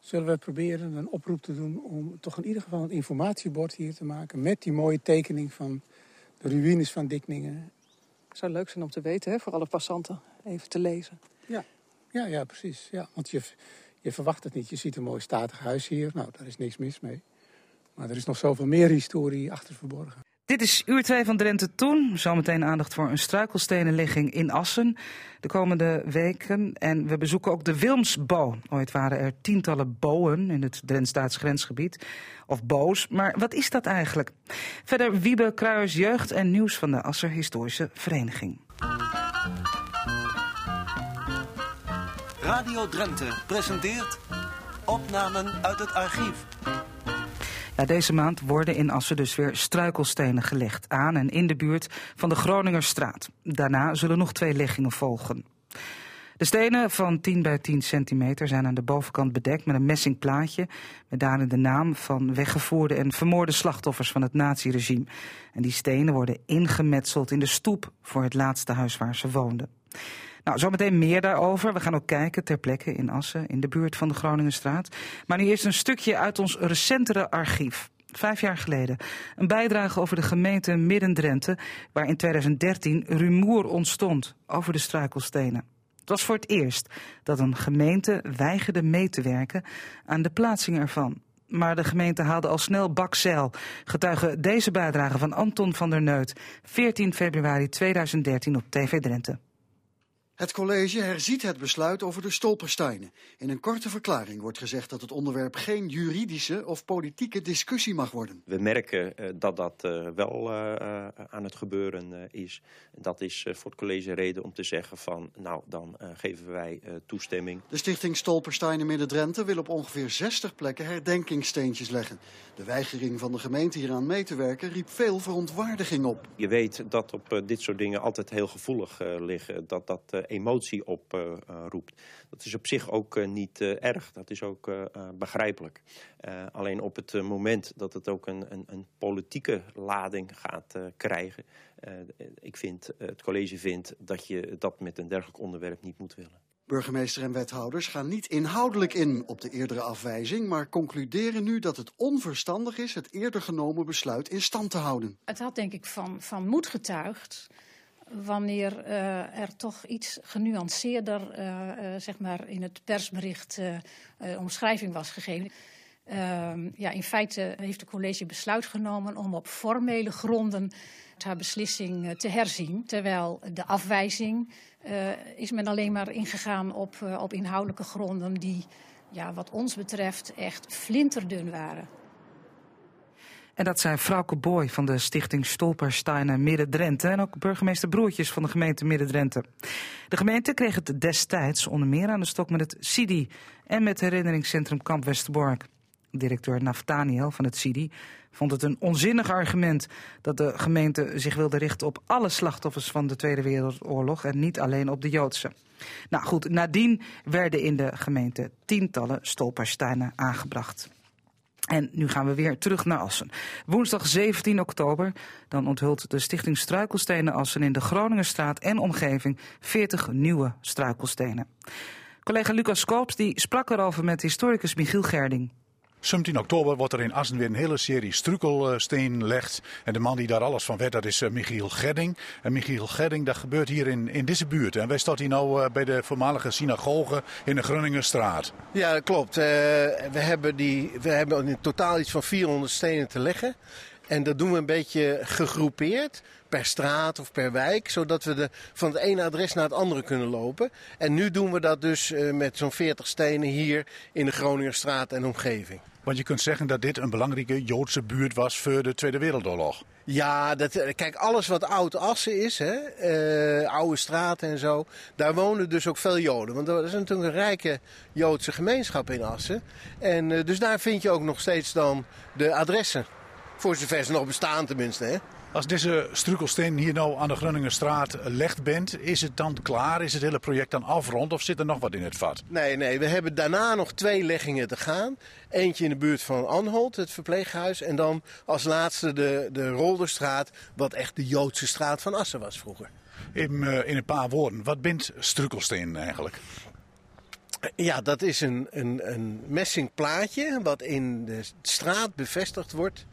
zullen we proberen een oproep te doen om toch in ieder geval een informatiebord hier te maken met die mooie tekening van de ruïnes van Dikningen. Het zou leuk zijn om te weten, hè, voor alle passanten, even te lezen. Ja, ja, ja precies. Ja, want je, je verwacht het niet. Je ziet een mooi statig huis hier. Nou, daar is niks mis mee. Maar er is nog zoveel meer historie achter verborgen. Dit is uur 2 van Drenthe Toen. Zometeen aandacht voor een struikelstenenligging in Assen de komende weken. En we bezoeken ook de Wilmsbo. Ooit waren er tientallen boen in het Drents-Duits grensgebied. Of boos, maar wat is dat eigenlijk? Verder Wiebe Kruijers Jeugd en Nieuws van de Asser Historische Vereniging. Radio Drenthe presenteert opnamen uit het archief. Deze maand worden in Assen dus weer struikelstenen gelegd aan en in de buurt van de Groningerstraat. Daarna zullen nog twee leggingen volgen. De stenen van 10 bij 10 centimeter zijn aan de bovenkant bedekt met een messing plaatje. Met daarin de naam van weggevoerde en vermoorde slachtoffers van het naziregime. En die stenen worden ingemetseld in de stoep voor het laatste huis waar ze woonden. Nou, zometeen meer daarover. We gaan ook kijken ter plekke in Assen, in de buurt van de Groningenstraat. Maar nu eerst een stukje uit ons recentere archief. Vijf jaar geleden. Een bijdrage over de gemeente Midden-Drenthe, waar in 2013 rumoer ontstond over de struikelstenen. Het was voor het eerst dat een gemeente weigerde mee te werken aan de plaatsing ervan. Maar de gemeente haalde al snel bakzeil. Getuige deze bijdrage van Anton van der Neut, 14 februari 2013 op TV Drenthe. Het college herziet het besluit over de stolpersteinen. In een korte verklaring wordt gezegd dat het onderwerp geen juridische of politieke discussie mag worden. We merken uh, dat dat uh, wel uh, aan het gebeuren is. Dat is voor het college reden om te zeggen van nou dan geven wij toestemming. De stichting Stolpersteinen Midden-Drenthe wil op ongeveer 60 plekken herdenkingssteentjes leggen. De weigering van de gemeente hieraan mee te werken riep veel verontwaardiging op. Je weet dat op dit soort dingen altijd heel gevoelig liggen. Dat dat emotie oproept. Uh, dat is op zich ook uh, niet uh, erg, dat is ook begrijpelijk. alleen op het moment dat het ook een, een, een politieke lading gaat krijgen... ik vind, het college vindt dat je dat met een dergelijk onderwerp niet moet willen. Burgemeester en wethouders gaan niet inhoudelijk in op de eerdere afwijzing, maar concluderen nu dat het onverstandig is het eerder genomen besluit in stand te houden. Het had denk ik van, van moed getuigd wanneer uh, er toch iets genuanceerder uh, uh, zeg maar in het persbericht omschrijving was gegeven. Ehm, ja, in feite heeft het college besluit genomen om op formele gronden haar beslissing eh, te herzien. Terwijl de afwijzing is men alleen maar ingegaan op, op inhoudelijke gronden die, ja, wat ons betreft, echt flinterdun waren. En dat zijn Frauke Boy van de stichting Stolpersteinen Midden-Drenthe en ook burgemeester Broertjes van de gemeente Midden-Drenthe. De gemeente kreeg het destijds onder meer aan de stok met het CIDI en met het herinneringscentrum Kamp Westerbork. Directeur Naftaniel van het CIDI vond het een onzinnig argument dat de gemeente zich wilde richten op alle slachtoffers van de Tweede Wereldoorlog en niet alleen op de Joodse. Nou goed, nadien werden in de gemeente tientallen stolpersteinen aangebracht. En nu gaan we weer terug naar Assen. Woensdag 17 oktober dan onthult de Stichting Struikelstenen Assen in de Groningerstraat en omgeving 40 nieuwe struikelstenen. Collega Lucas Koops die sprak erover met historicus Michiel Gerding. 17 oktober wordt er in Assen weer een hele serie struikelsteen gelegd. En de man die daar alles van weet, dat is Michiel Gedding. En Michiel Gedding, dat gebeurt hier in, in deze buurt. En wij staan hier nou bij de voormalige synagoge in de Groningerstraat. Ja, dat klopt. Uh, we, hebben die, we hebben in totaal iets van 400 stenen te leggen. En dat doen we een beetje gegroepeerd per straat of per wijk, zodat we de, van het ene adres naar het andere kunnen lopen. En nu doen we dat dus met zo'n 40 stenen hier in de Groningerstraat en omgeving. Want je kunt zeggen dat dit een belangrijke Joodse buurt was voor de Tweede Wereldoorlog. Ja, dat, kijk, alles wat oud Assen is, hè, uh, oude straten en zo, daar wonen dus ook veel Joden. Want er is natuurlijk een rijke Joodse gemeenschap in Assen. En uh, dus daar vind je ook nog steeds dan de adressen. Voor zover ze nog bestaan tenminste, hè. Als deze struikelsteen hier nou aan de Groningerstraat legt bent, is het dan klaar? Is het hele project dan afrond of zit er nog wat in het vat? Nee, nee, we hebben daarna nog twee leggingen te gaan. Eentje in de buurt van Anholt, het verpleeghuis. En dan als laatste de, de Rolderstraat, wat echt de Joodse straat van Assen was vroeger. In, uh, in een paar woorden, wat bindt struikelsteen eigenlijk? Ja, dat is een, een, een messingplaatje wat in de straat bevestigd wordt.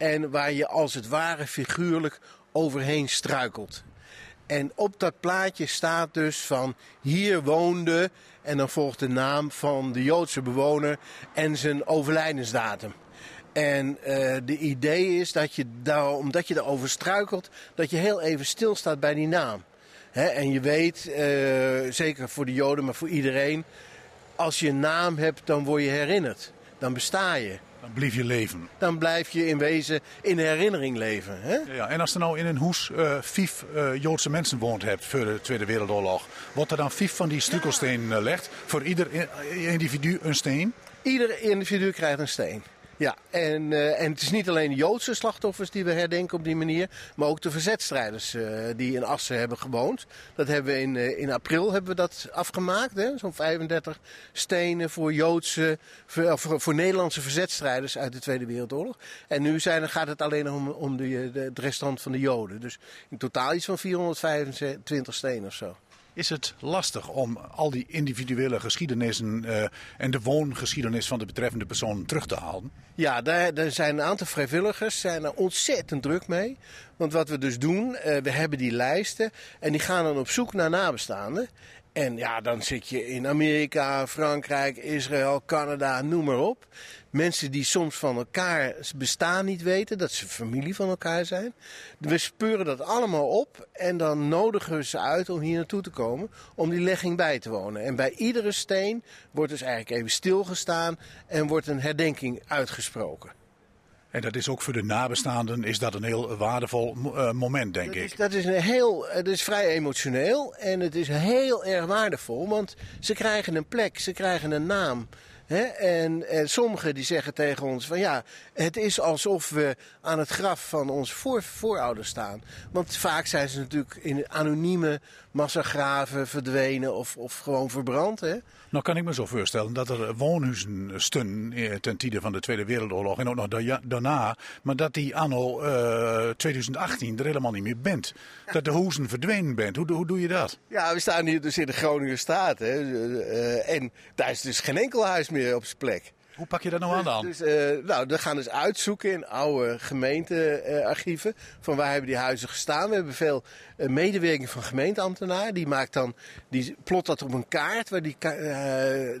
En waar je als het ware figuurlijk overheen struikelt. En op dat plaatje staat dus van hier woonde en dan volgt de naam van de Joodse bewoner en zijn overlijdensdatum. En uh, de idee is dat je daar, omdat je erover struikelt, dat je heel even stilstaat bij die naam. En je weet, uh, zeker voor de Joden, maar voor iedereen, als je een naam hebt, dan word je herinnerd. Dan besta je. Dan blijf je leven. Dan blijf je in wezen in herinnering leven. Hè? Ja, en als er nou in een hoes uh, vijf uh, Joodse mensen woont hebt voor de Tweede Wereldoorlog, wordt er dan vijf van die struikelsteen ja. legt voor ieder individu een steen? Ieder individu krijgt een steen. Ja, en, uh, en het is niet alleen Joodse slachtoffers die we herdenken op die manier, maar ook de verzetstrijders uh, die in Assen hebben gewoond. Dat hebben we in, uh, in april hebben we dat afgemaakt, zo'n 35 stenen voor Joodse, voor, voor, voor, Nederlandse verzetstrijders uit de Tweede Wereldoorlog. En nu zijn, gaat het alleen om, om de, de, het restant van de Joden. Dus in totaal iets van 425 stenen of zo. Is het lastig om al die individuele geschiedenissen uh, en de woongeschiedenis van de betreffende persoon terug te halen? Ja, daar, daar zijn een aantal vrijwilligers zijn er ontzettend druk mee. Want wat we dus doen, uh, we hebben die lijsten en die gaan dan op zoek naar nabestaanden. En ja, dan zit je in Amerika, Frankrijk, Israël, Canada, noem maar op. Mensen die soms van elkaar bestaan niet weten, dat ze familie van elkaar zijn. We speuren dat allemaal op en dan nodigen we ze uit om hier naartoe te komen om die legging bij te wonen. En bij iedere steen wordt dus eigenlijk even stilgestaan en wordt een herdenking uitgesproken. En dat is ook voor de nabestaanden is dat een heel waardevol uh, moment, denk dat ik. Is, dat is, een heel, het is vrij emotioneel en het is heel erg waardevol. Want ze krijgen een plek, ze krijgen een naam. En, en sommigen die zeggen tegen ons van ja, het is alsof we aan het graf van onze voor, voorouders staan. Want vaak zijn ze natuurlijk in anonieme massagraven verdwenen of, of gewoon verbrand. Hè? Nou kan ik me zo voorstellen dat er woonhuizen stunden ten tijde van de Tweede Wereldoorlog en ook nog daarna. Maar dat die anno uh, 2018 er helemaal niet meer bent. Ja. Dat de huizen verdwenen bent. Hoe, hoe doe je dat? Ja, we staan hier dus in de Groninger Staat. Hè? Uh, en daar is dus geen enkel huis meer op zijn plek. Hoe pak je dat nou aan dan? Dus, uh, nou, we gaan dus uitzoeken in oude gemeentearchieven. van waar hebben die huizen gestaan. We hebben veel uh, medewerking van gemeenteambtenaren. Die maakt dan, die plot dat op een kaart waar die uh,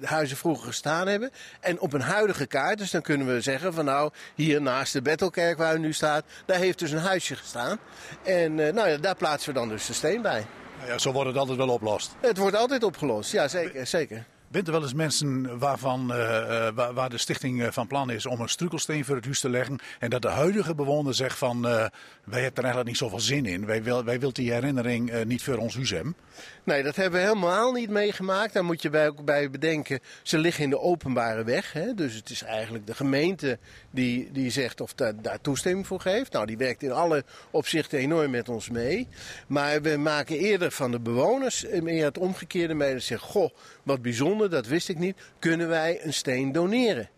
huizen vroeger gestaan hebben. En op een huidige kaart, dus dan kunnen we zeggen van nou, hier naast de Bettelkerk waar u nu staat, daar heeft dus een huisje gestaan. En nou ja, daar plaatsen we dan dus de steen bij. Ja, zo wordt het altijd wel opgelost. Het wordt altijd opgelost, ja zeker. zeker. Bent er wel eens mensen waarvan, uh, waar, waar, de stichting van plan is om een struikelsteen voor het huis te leggen. En dat de huidige bewoner zegt van wij hebben er eigenlijk niet zoveel zin in. Wij, wil, wij willen die herinnering niet voor ons huis hebben. Nee, dat hebben we helemaal niet meegemaakt. Daar moet je bij, ook bij bedenken, ze liggen in de openbare weg. Hè? Dus het is eigenlijk de gemeente die, die zegt of da, daar toestemming voor geeft. Nou, die werkt in alle opzichten enorm met ons mee. Maar we maken eerder van de bewoners meer het omgekeerde mee. Dat zeggen, goh, wat bijzonder, dat wist ik niet. Kunnen wij een steen doneren?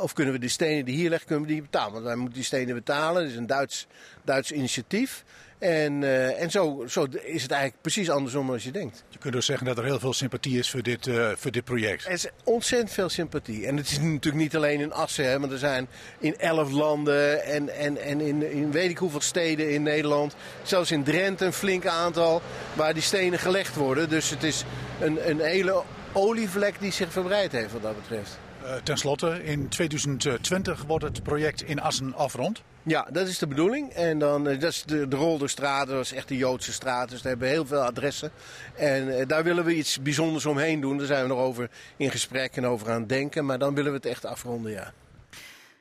Of kunnen we de stenen die hier liggen, kunnen we die betalen? Want wij moeten die stenen betalen. Dat is een Duits, Duits initiatief. En, uh, en zo, zo, is het eigenlijk precies andersom als je denkt. Je kunt dus zeggen dat er heel veel sympathie is voor dit, uh, voor dit project. Er is ontzettend veel sympathie. En het is natuurlijk niet alleen in Assen, hè, maar er zijn in elf landen en, en, en in, in weet ik hoeveel steden in Nederland. Zelfs in Drenthe een flink aantal waar die stenen gelegd worden. Dus het is een, een hele olievlek die zich verbreid heeft wat dat betreft. Uh, ten slotte, in 2020 wordt het project in Assen afrond. Ja, dat is de bedoeling. En dan, dat is de, de Rolderstraat, dat is echt de Joodse straat. Dus daar hebben we heel veel adressen. En uh, daar willen we iets bijzonders omheen doen. Daar zijn we nog over in gesprek en over aan het denken. Maar dan willen we het echt afronden, ja.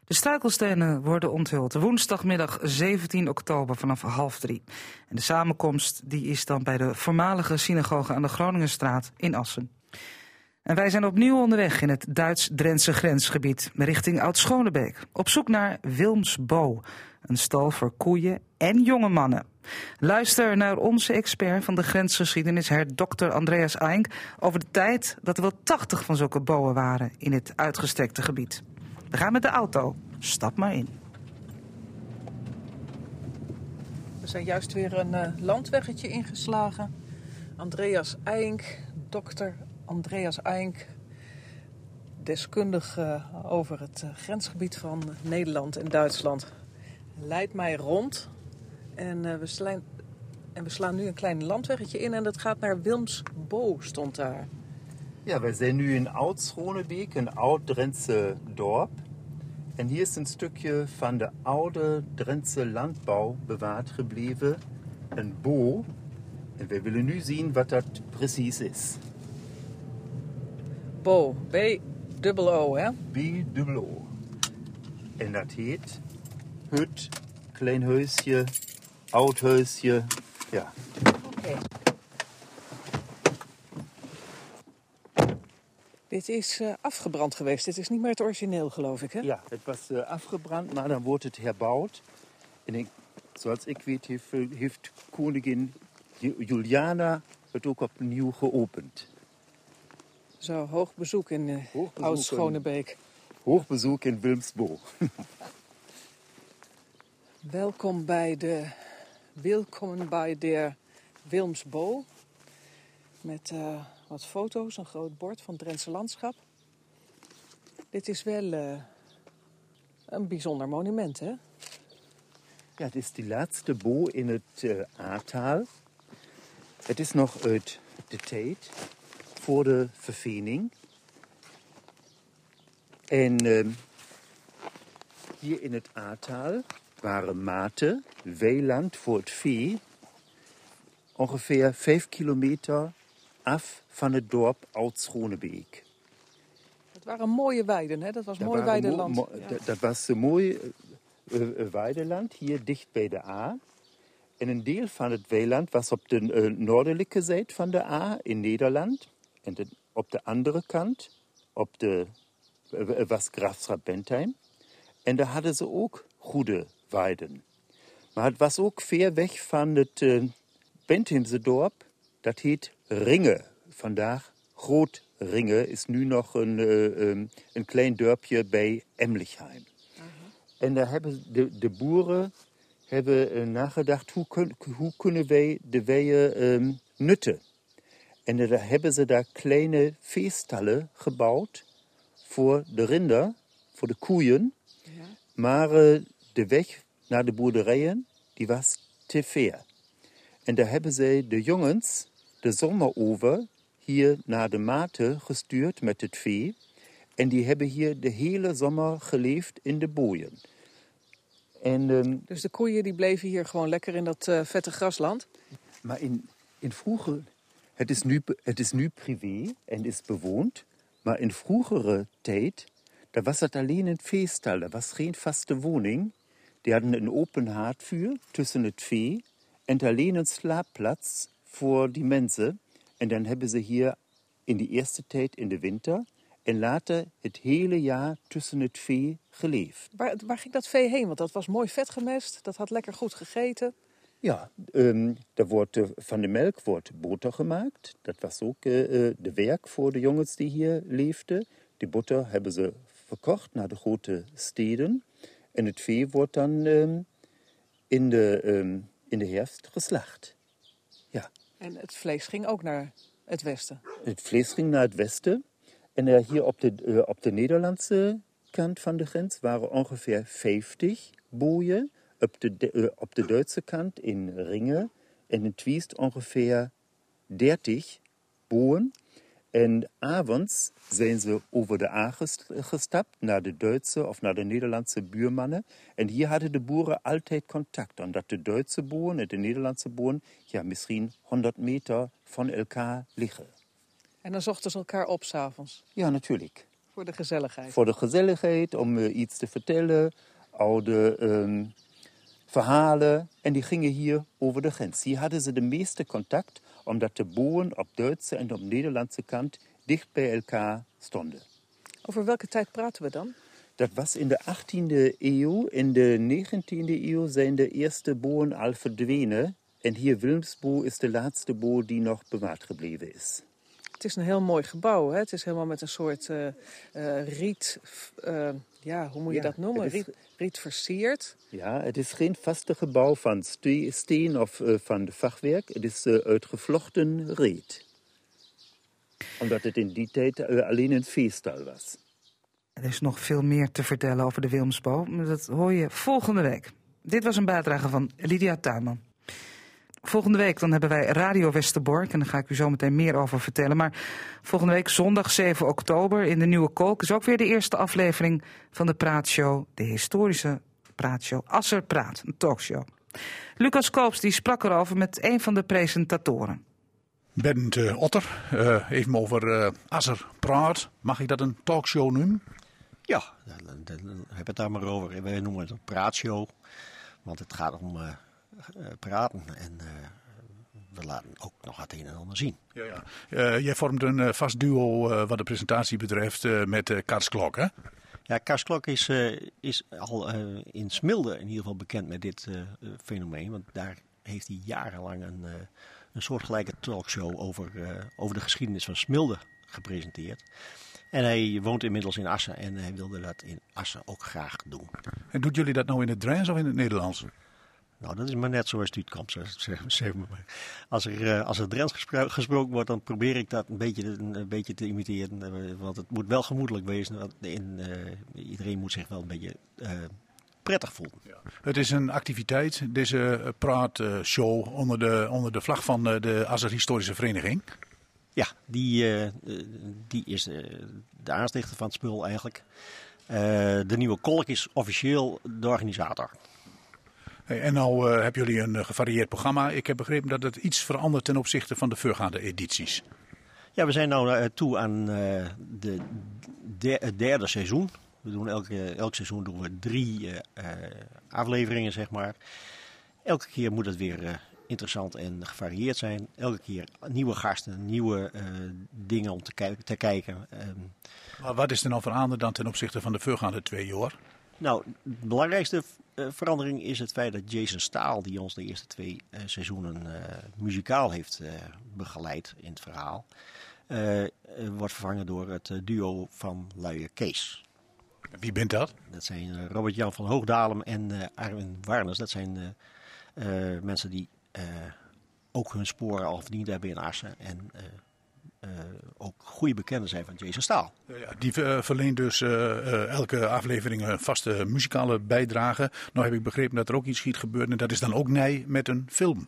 De struikelstenen worden onthuld woensdagmiddag 17 oktober vanaf half drie. En de samenkomst die is dan bij de voormalige synagoge aan de Groningenstraat in Assen. En wij zijn opnieuw onderweg in het Duits-Drentse grensgebied richting Oud-Schonebeek. Op zoek naar Wilmsbo, een stal voor koeien en jonge mannen. Luister naar onze expert van de grensgeschiedenis, her Dr. Andreas Eink, over de tijd dat er wel 80 van zulke boen waren in het uitgestrekte gebied. We gaan met de auto. Stap maar in. We zijn juist weer een uh, landweggetje ingeslagen. Andreas Eink, dokter Andreas Eink, deskundig over het uh, grensgebied van Nederland en Duitsland, leidt mij rond. En, uh, we slaan, en we slaan nu een klein landweggetje in en dat gaat naar Wilmsbo, stond daar. Ja, we zijn nu in Oud-Schronebeek, een oud Drentse dorp. En hier is een stukje van de oude Drentse landbouw bewaard gebleven, een bo. En we willen nu zien wat dat precies is. Bo, B-O, hè? B-O. En dat heet hut, klein huisje, oud huisje, ja. Oké. Okay. Dit is uh, afgebrand geweest. Dit is niet meer het origineel, geloof ik, hè? Ja, het was uh, afgebrand, maar dan wordt het herbouwd. En ik, zoals ik weet, heeft, heeft koningin Juliana het ook opnieuw geopend. Zo, hoog bezoek in uh, Oud-Schonebeek. Hoog bezoek in Wilmsbo. [LAUGHS] Welkom bij de Welkom bij de Wilmsbo. Met uh, wat foto's, een groot bord van het Drentse landschap. Dit is wel uh, een bijzonder monument, hè? Ja, het is de laatste bo in het uh, Aartaal. Het is nog uit de tijd voor de vervening. En uh, hier in het Aartaal waren maten, weiland voor het vee, ongeveer vijf kilometer af van het dorp Oud-Schronebeek. Dat waren mooie weiden, hè? Dat was dat mooi weideland. Mo mo ja. Dat was een mooi uh, weideland, hier dicht bij de A. En een deel van het weiland was op de uh, noordelijke zijde van de A in Nederland. En de, op de andere kant op de, was Graafschap Bentheim. En daar hadden ze ook goede weiden. Maar het was ook ver weg van het uh, Bentheimse dorp. Dat heet Ringe. Vandaag Groot Ringe is nu nog een, uh, um, een klein dorpje bij Emlichheim. Uh -huh. En daar hebben de, de boeren hebben uh, nagedacht hoe, kun, hoe kunnen wij de weien um, nutten. En daar hebben ze daar kleine veestallen gebouwd voor de rinder voor de koeien. Maar eh, de weg naar de boerderijen, die was te ver. En daar hebben ze de jongens de zomer over hier naar de maten gestuurd met het vee. En die hebben hier de hele zomer geleefd in de boeien. En, ehm, Dus de koeien die bleven hier gewoon lekker in dat eh, vette grasland? Maar in, in vroeger, het is, nu, het is privé en is bewoond. Maar in vroegere tijd, daar was het alleen een veestal. Er was geen vaste woning. Die hadden een open haardvuur tussen het vee en alleen een slaapplaats voor die mensen. En dan hebben ze hier in die eerste tijd in de winter en later het hele jaar tussen het vee geleefd. Waar, waar ging dat vee heen? Want dat was mooi vet gemest, dat had lekker goed gegeten. Ja, ehm, er wordt, eh, van de melk wordt boter gemaakt. Dat was ook eh, de werk voor de jongens die hier leefden. Die boter hebben ze verkocht naar de grote steden. En het vee wordt dan ehm, in, de, ehm, in de herfst geslacht. Ja. En het vlees ging ook naar het westen. Het vlees ging naar het westen. En eh, hier op de, eh, op de Nederlandse kant van de grens waren ongeveer 50 boeien. Op de, eh, op de Duitse kant in Ringen en in Twiest ongeveer 30 boeren. En avonds zijn ze over de A gest- gestapt naar de Duitse of naar de Nederlandse buurmannen. En hier hadden de boeren altijd contact. Omdat de Duitse boeren en de Nederlandse boeren ja, misschien 100 meter van elkaar liggen. En dan zochten ze elkaar op s'avonds. Ja, natuurlijk. Voor de gezelligheid. Voor de gezelligheid, om eh, iets te vertellen, oude ehm, verhalen. En die gingen hier over de grens. Hier hadden ze de meeste contact, omdat de boeren op Duitse en op Nederlandse kant dicht bij elkaar stonden. Over welke tijd praten we dan? Dat was in de 18e eeuw. In de 19e eeuw zijn de eerste boeren al verdwenen. En hier Wilmsboe is de laatste boer die nog bewaard gebleven is. Het is een heel mooi gebouw. Hè? Het is helemaal met een soort eh, eh, riet... eh, ja, hoe moet je Ja, dat noemen? Riet, riet versierd. Ja, het is geen vaste gebouw van ste- steen of eh, van de fachwerk. Het is eh, uit gevlochten reet. Omdat het in die tijd eh, alleen een veestal was. Er is nog veel meer te vertellen over de Wilmsbo. maar Dat hoor je volgende week. Dit was een bijdrage van Lydia Tuinman. Volgende week dan hebben wij Radio Westerbork. En daar ga ik u zo meteen meer over vertellen. Maar volgende week zondag 7 oktober in de Nieuwe Kolk... is ook weer de eerste aflevering van de praatshow. De historische praatshow Asser Praat, een talkshow. Lucas Koops die sprak erover met een van de presentatoren. Bernd eh, Otter, eh, even over eh Asser Praat. Mag ik dat een talkshow noemen? Ja, dan, dan, dan heb het daar maar over. Wij noemen het een praatshow, want het gaat om praten en eh, we laten ook nog het een en ander zien. Ja, ja. Eh, jij vormt een eh, vast duo eh, wat de presentatie betreft eh, met eh Kars Klok, hè? Ja, Kars Klok is, eh, is al eh, in Smilde in ieder geval bekend met dit eh, eh, fenomeen, want daar heeft hij jarenlang een, eh, een soortgelijke talkshow over, eh, over de geschiedenis van Smilde gepresenteerd. En hij woont inmiddels in Assen en hij wilde dat in Assen ook graag doen. En doet jullie dat nou in het Drents of in het Nederlands? Nou, dat is maar net zoals zeg maar. Als er, eh, als er Drents gespro- gesproken wordt, dan probeer ik dat een beetje, een, beetje te imiteren. eh, Want het moet wel gemoedelijk wezen. want in, eh, iedereen moet zich wel een beetje prettig voelen. Het is een activiteit, deze praatshow onder de, onder de vlag van de Asser Historische Vereniging. Ja, die, die is de aanstichter van het spul eigenlijk. De nieuwe kolk is officieel de organisator. En nou eh, hebben jullie een eh, gevarieerd programma. Ik heb begrepen dat het iets verandert ten opzichte van de voorgaande edities. Ja, we zijn nu toe aan eh, de der- het derde seizoen. We doen elke, elk seizoen doen we drie eh, eh, afleveringen, zeg maar. Elke keer moet het weer eh, interessant en gevarieerd zijn. Elke keer nieuwe gasten, nieuwe eh, dingen om te, kijk- te kijken. Ehm, Maar wat is er nou veranderd dan ten opzichte van de voorgaande twee jaar? nou, de belangrijkste eh, verandering is het feit dat Jason Staal, die ons de eerste twee eh, seizoenen eh, muzikaal heeft eh, begeleid in het verhaal, eh, eh, wordt vervangen door het eh, duo van Luie Kees. Wie bent dat? Dat zijn eh, Robert-Jan van Hoogdalem en eh Arwin Warners. Dat zijn eh, eh, mensen die eh, ook hun sporen al verdiend hebben in Assen. En eh, ook goede bekenden zijn van Jason Staal. Ja, die verleent dus elke aflevering een vaste muzikale bijdrage. Nou heb ik begrepen dat er ook iets schiet gebeuren en dat is dan ook nij met een film.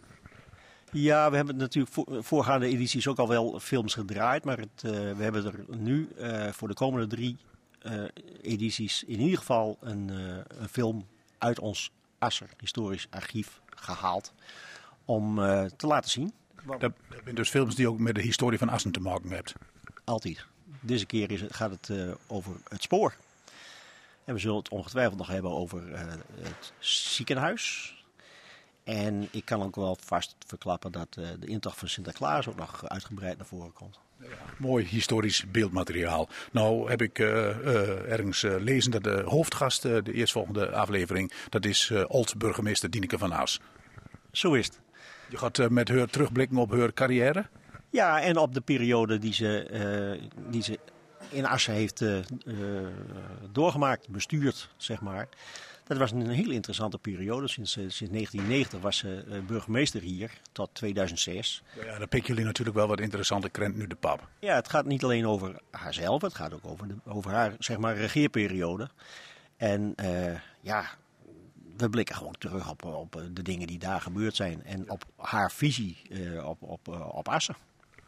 Ja, we hebben natuurlijk voor, voorgaande edities ook al wel films gedraaid. Maar het, we hebben er nu voor de komende drie edities in ieder geval een, een film uit ons Asser historisch archief gehaald om te laten zien. Dat, dat zijn dus films die ook met de historie van Assen te maken hebben. Altijd. Deze keer is het, gaat het uh, over het spoor. En we zullen het ongetwijfeld nog hebben over uh, het ziekenhuis. En ik kan ook wel vast verklappen dat uh, de intocht van Sinterklaas ook nog uitgebreid naar voren komt. Ja, mooi historisch beeldmateriaal. Nou heb ik ergens lezen dat de hoofdgast, de eerstvolgende aflevering, dat is oud-burgemeester Dieneke van Aas. Zo is het. Je gaat met haar terugblikken op haar carrière? Ja, en op de periode die ze, uh, die ze in Assen heeft uh, doorgemaakt, bestuurd, zeg maar. Dat was een hele interessante periode. Sinds, sinds 1990 was ze burgemeester hier, tot 2006. Ja, dan pikken jullie natuurlijk wel wat interessante krent nu de pap. Ja, het gaat niet alleen over haarzelf, het gaat ook over, de, over haar, zeg maar, regeerperiode. En ja, we blikken gewoon terug op, op de dingen die daar gebeurd zijn en op haar visie uh, op, op, op Assen.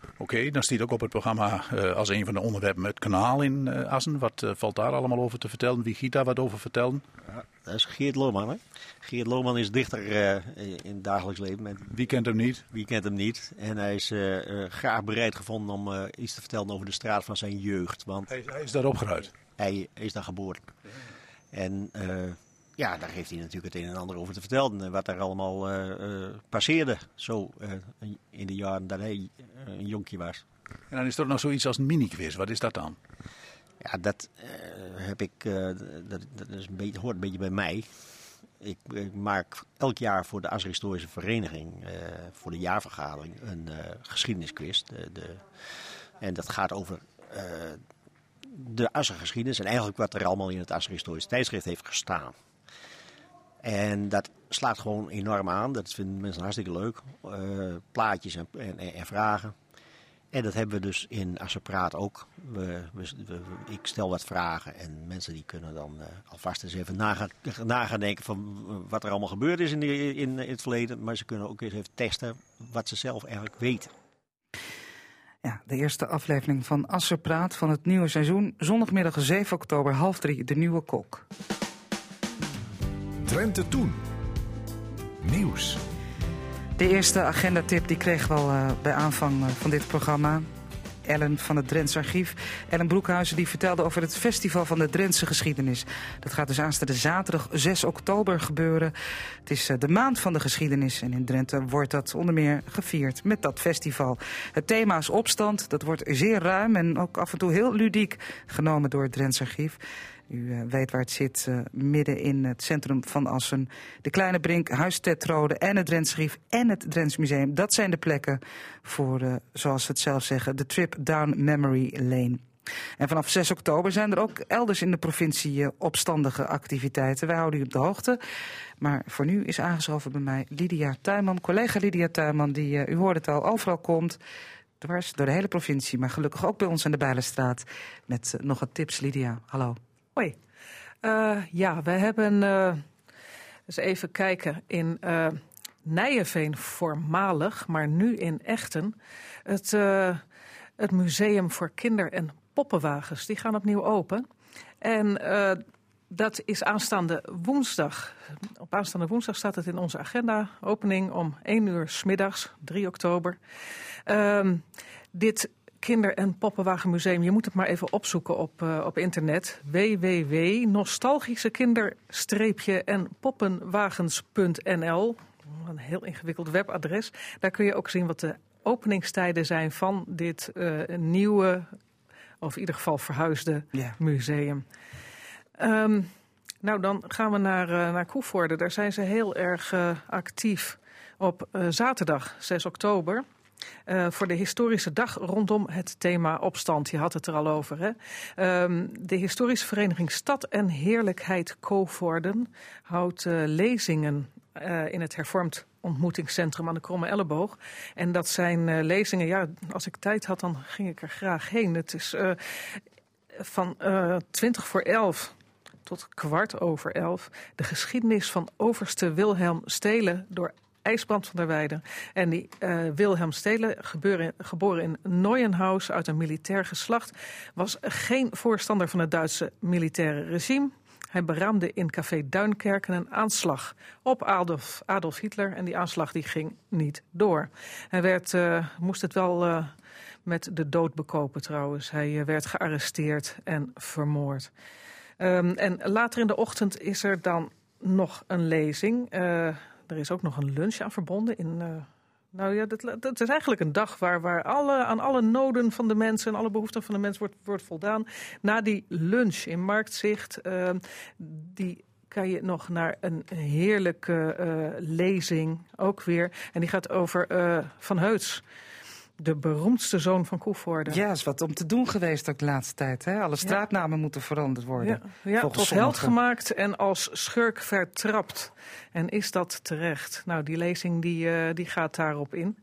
Oké, okay, dan staat ook op het programma uh, als een van de onderwerpen het kanaal in uh, Assen. Wat uh, valt daar allemaal over te vertellen? Wie giet daar wat over vertellen? Ja, dat is Geert Lohman. Hè? Geert Lohman is dichter in het dagelijks leven. Met... Wie kent hem niet? Wie kent hem niet? En hij is graag bereid gevonden om iets te vertellen over de straat van zijn jeugd. Want hij, hij is daar opgeruid? Hij is daar geboren. En ja, daar heeft hij natuurlijk het een en ander over te vertellen. Wat er allemaal uh, uh, passeerde zo uh, in de jaren dat hij een jonkje was. En dan is er nog zoiets als een mini-quiz. Wat is dat dan? Ja, dat heb ik. dat, dat is een beetje, hoort een beetje bij mij. Ik, ik maak elk jaar voor de Asristorische Vereniging, voor de jaarvergadering, een geschiedenisquiz. De, de, en dat gaat over de Assergeschiedenis en eigenlijk wat er allemaal in het Asserhistorisch tijdschrift heeft gestaan. En dat slaat gewoon enorm aan. Dat vinden mensen hartstikke leuk. Uh, plaatjes en, en, en, vragen. En dat hebben we dus in Assepraat ook. We, we, ik stel wat vragen en mensen die kunnen dan uh, alvast eens even nagaan, denken van wat er allemaal gebeurd is in, de, in, in, het verleden. Maar ze kunnen ook eens even testen wat ze zelf eigenlijk weten. Ja, de eerste aflevering van Asserpraat van het nieuwe seizoen. Zondagmiddag 7 oktober, half drie, de nieuwe kok. Drenthe Toen. Nieuws. De eerste agendatip die kregen we al uh, bij aanvang uh, van dit programma. Ellen van het Drents Archief. Ellen Broekhuizen die vertelde over het Festival van de Drentse Geschiedenis. Dat gaat dus aanstaande zaterdag 6 oktober gebeuren. Het is uh, de maand van de geschiedenis en in Drenthe wordt dat onder meer gevierd met dat festival. Het thema is opstand. Dat wordt zeer ruim en ook af en toe heel ludiek genomen door het Drents Archief. U uh, weet waar het zit, uh, midden in het centrum van Assen. De Kleine Brink, Huis Tetrode en het Drentsgrief en het Drents Museum. Dat zijn de plekken voor, uh, zoals ze het zelf zeggen, de trip down memory lane. En vanaf 6 oktober zijn er ook elders in de provincie opstandige activiteiten. Wij houden u op de hoogte. Maar voor nu is aangeschoven bij mij Lydia Tuinman, collega Lydia Tuinman, die, u hoorde het al, overal komt dwars door de hele provincie, maar gelukkig ook bij ons aan de Bijlenstraat. Met nog wat tips, Lydia. Hallo. Hoi. Uh, ja, we hebben uh, eens even kijken in uh, Nijenveen voormalig, maar nu in Echten. Het, het Museum voor Kinder- en Poppenwagens. Die gaan opnieuw open. En dat is aanstaande woensdag. Op aanstaande woensdag staat het in onze agenda. Opening om 1 uur s middags, 3 oktober. Ehm, dit Kinder- en Poppenwagenmuseum. Je moet het maar even opzoeken op, uh, op internet. www.nostalgischekinder-en poppenwagens.nl. Een heel ingewikkeld webadres. Daar kun je ook zien wat de openingstijden zijn van dit uh, nieuwe, of in ieder geval verhuisde yeah. museum. Um, nou, dan gaan we naar, uh, naar Koevoorde. Daar zijn ze heel erg actief op zaterdag 6 oktober. Uh, voor de historische dag rondom het thema opstand. Je had het er al over. Hè? Um, de historische vereniging Stad en Heerlijkheid Koevorden houdt uh, lezingen uh, in het hervormd ontmoetingscentrum aan de Kromme Elleboog. En dat zijn lezingen, ja, als ik tijd had, dan ging ik er graag heen. Het is van 20 voor 11 tot kwart over 11 de geschiedenis van overste Wilhelm Stelen door IJsbrand van der Weijden. En die uh, Wilhelm Stelen, geboren, in Neuenhaus uit een militair geslacht, was geen voorstander van het Duitse militaire regime. Hij beraamde in café Duinkerken een aanslag op Adolf, Adolf Hitler. En die aanslag die ging niet door. Hij werd, uh, moest het wel uh, met de dood bekopen trouwens. Hij werd gearresteerd en vermoord. Um, en later in de ochtend is er dan nog een lezing. Er is ook nog een lunch aan verbonden in... Uh, nou ja, dat, is eigenlijk een dag waar, waar alle, aan alle noden van de mensen en alle behoeften van de mens wordt, wordt voldaan. Na die lunch in Marktzicht, uh, die kan je nog naar een heerlijke uh, lezing ook weer. En die gaat over Van Heuts de beroemdste zoon van Koevoorde. Ja, is wat om te doen geweest ook de laatste tijd. Hè? Alle straatnamen ja. moeten veranderd worden. Ja, ja tot sommigen. held gemaakt en als schurk vertrapt. En is dat terecht? Nou, die lezing die, uh, die gaat daarop in.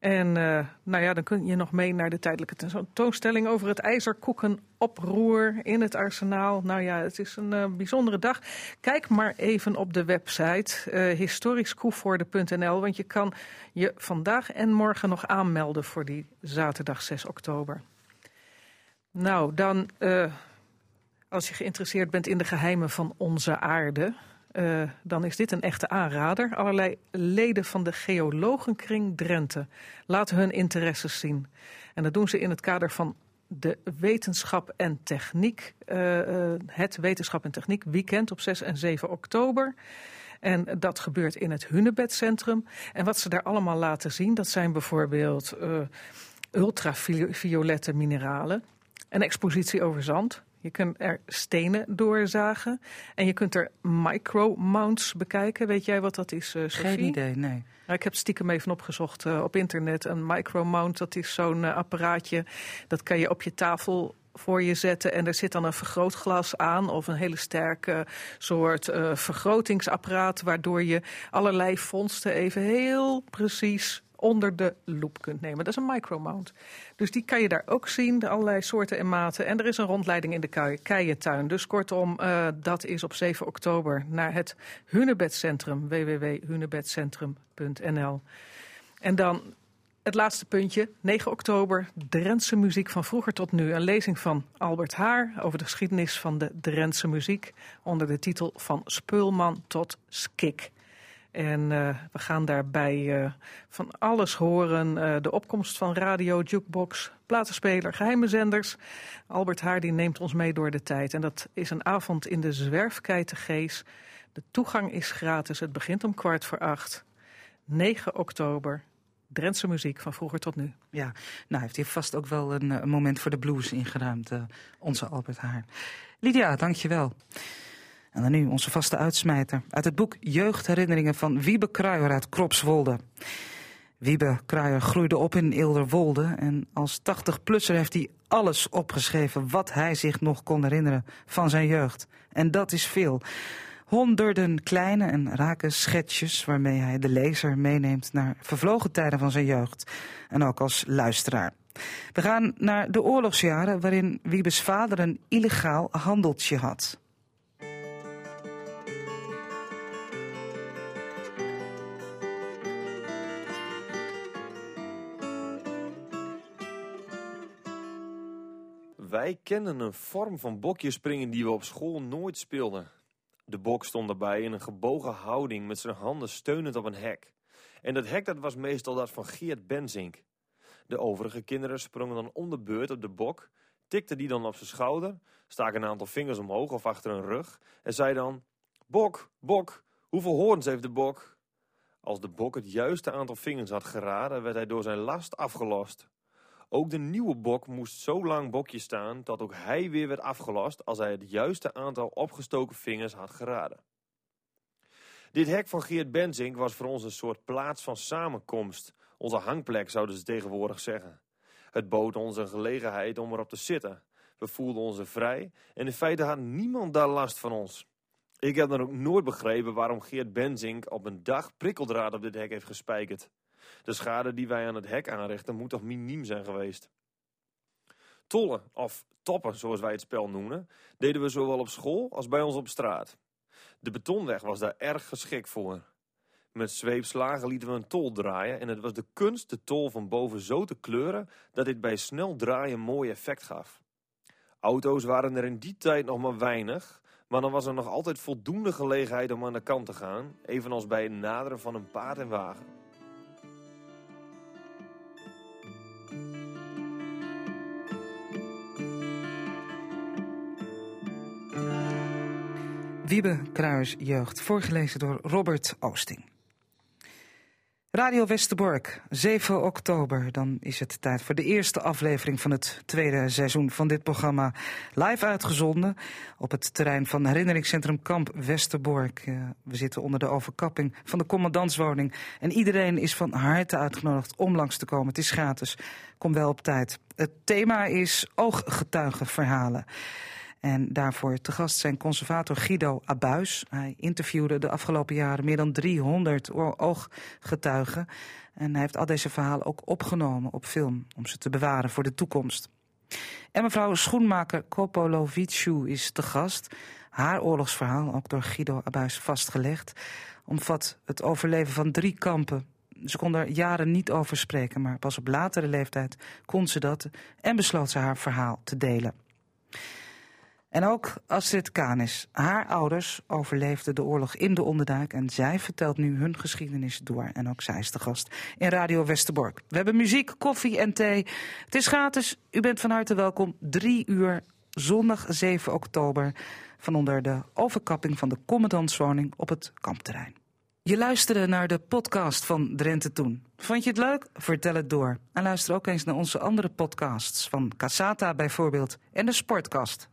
En uh, nou ja, dan kun je nog mee naar de tijdelijke tentoonstelling over het ijzerkoekenoproer in het arsenaal. Nou ja, het is een uh, bijzondere dag. Kijk maar even op de website uh, historischkoevoorde.nl, want je kan je vandaag en morgen nog aanmelden voor die zaterdag 6 oktober. Nou, dan als je geïnteresseerd bent in de geheimen van onze aarde, uh, dan is dit een echte aanrader. Allerlei leden van de Geologenkring Drenthe laten hun interesses zien. En dat doen ze in het kader van de wetenschap en techniek. Uh, uh, het wetenschap en techniek weekend op 6 en 7 oktober. En dat gebeurt in het Hunebedcentrum. En wat ze daar allemaal laten zien, dat zijn bijvoorbeeld ultraviolette mineralen. Een expositie over zand. Je kunt er stenen doorzagen. En je kunt er micro-mounts bekijken. Weet jij wat dat is, uh, Sophie? Geen idee, nee. Nou, ik heb stiekem even opgezocht uh, op internet. Een micro-mount, dat is zo'n uh, apparaatje. Dat kan je op je tafel voor je zetten en er zit dan een vergrootglas aan of een hele sterke soort uh, vergrotingsapparaat waardoor je allerlei vondsten even heel precies onder de loep kunt nemen. Dat is een micromount. Dus die kan je daar ook zien, allerlei soorten en maten. En er is een rondleiding in de Keientuin. Dus kortom, uh, dat is op 7 oktober naar het Hunebedcentrum, www.hunebedcentrum.nl. En dan het laatste puntje, 9 oktober, Drentse muziek van vroeger tot nu. Een lezing van Albert Haar over de geschiedenis van de Drentse muziek... onder de titel Van Speulman tot Skik. En uh, we gaan daarbij uh, van alles horen. Uh, de opkomst van radio, jukebox, platenspeler, geheime zenders. Albert Haardi neemt ons mee door de tijd. En dat is een avond in de Zwerfkei te Gees. De toegang is gratis. Het begint om kwart voor acht. 9 oktober. Drentse muziek van vroeger tot nu. Ja, nou heeft hij vast ook wel een, moment voor de blues ingeruimd, onze Albert Haar. Lydia, dankjewel. En dan nu onze vaste uitsmijter uit het boek Jeugdherinneringen van Wiebe Kruijer uit Kropswolde. Wiebe Kruijer groeide op in Ilderwolde en als 80-plusser heeft hij alles opgeschreven wat hij zich nog kon herinneren van zijn jeugd. En dat is veel. Honderden kleine en rake schetsjes waarmee hij de lezer meeneemt naar vervlogen tijden van zijn jeugd. En ook als luisteraar. We gaan naar de oorlogsjaren waarin Wiebes vader een illegaal handeltje had. Wij kennen een vorm van bokjespringen die we op school nooit speelden. De bok stond daarbij in een gebogen houding met zijn handen steunend op een hek. En dat hek dat was meestal dat van Geert Benzink. De overige kinderen sprongen dan om de beurt op de bok, tikten die dan op zijn schouder, staken een aantal vingers omhoog of achter hun rug en zei dan... Bok, bok, hoeveel hoorns heeft de bok? Als de bok het juiste aantal vingers had geraden, werd hij door zijn last afgelost. Ook de nieuwe bok moest zo lang bokje staan dat ook hij weer werd afgelost als hij het juiste aantal opgestoken vingers had geraden. Dit hek van Geert Benzink was voor ons een soort plaats van samenkomst. Onze hangplek zouden ze tegenwoordig zeggen. Het bood ons een gelegenheid om erop te zitten. We voelden ons vrij en in feite had niemand daar last van ons. Ik heb dan ook nooit begrepen waarom Geert Benzink op een dag prikkeldraad op dit hek heeft gespijkerd. De schade die wij aan het hek aanrichten moet toch miniem zijn geweest. Tollen, of toppen zoals wij het spel noemen, deden we zowel op school als bij ons op straat. De betonweg was daar erg geschikt voor. Met zweepslagen lieten we een tol draaien en het was de kunst de tol van boven zo te kleuren dat dit bij snel draaien mooi effect gaf. Auto's waren er in die tijd nog maar weinig, maar dan was er nog altijd voldoende gelegenheid om aan de kant te gaan, evenals bij het naderen van een paard en wagen. Wiebe Kruis Jeugd, voorgelezen door Robert Oosting. Radio Westerbork, 7 oktober. Dan is het tijd voor de eerste aflevering van het tweede seizoen van dit programma. Live uitgezonden op het terrein van herinneringscentrum Kamp Westerbork. Uh, we zitten onder de overkapping van de commandantswoning. En iedereen is van harte uitgenodigd om langs te komen. Het is gratis. Kom wel op tijd. Het thema is ooggetuigenverhalen. En daarvoor te gast zijn conservator Guido Abuis. Hij interviewde de afgelopen jaren meer dan 300 ooggetuigen. En hij heeft al deze verhalen ook opgenomen op film om ze te bewaren voor de toekomst. En mevrouw schoenmaker Kopoloviciu is te gast. Haar oorlogsverhaal, ook door Guido Abuis vastgelegd, omvat het overleven van drie kampen. Ze kon er jaren niet over spreken, maar pas op latere leeftijd kon ze dat en besloot ze haar verhaal te delen. En ook Astrid Kanis. Haar ouders overleefden de oorlog in de Onderdijk en zij vertelt nu hun geschiedenis door. En ook zij is de gast in Radio Westerbork. We hebben muziek, koffie en thee. Het is gratis. U bent van harte welkom. Drie uur, zondag 7 oktober, van onder de overkapping van de commandantswoning op het kampterrein. Je luisterde naar de podcast van Drenthe Toen. Vond je het leuk? Vertel het door. En luister ook eens naar onze andere podcasts van Casata bijvoorbeeld en de Sportkast.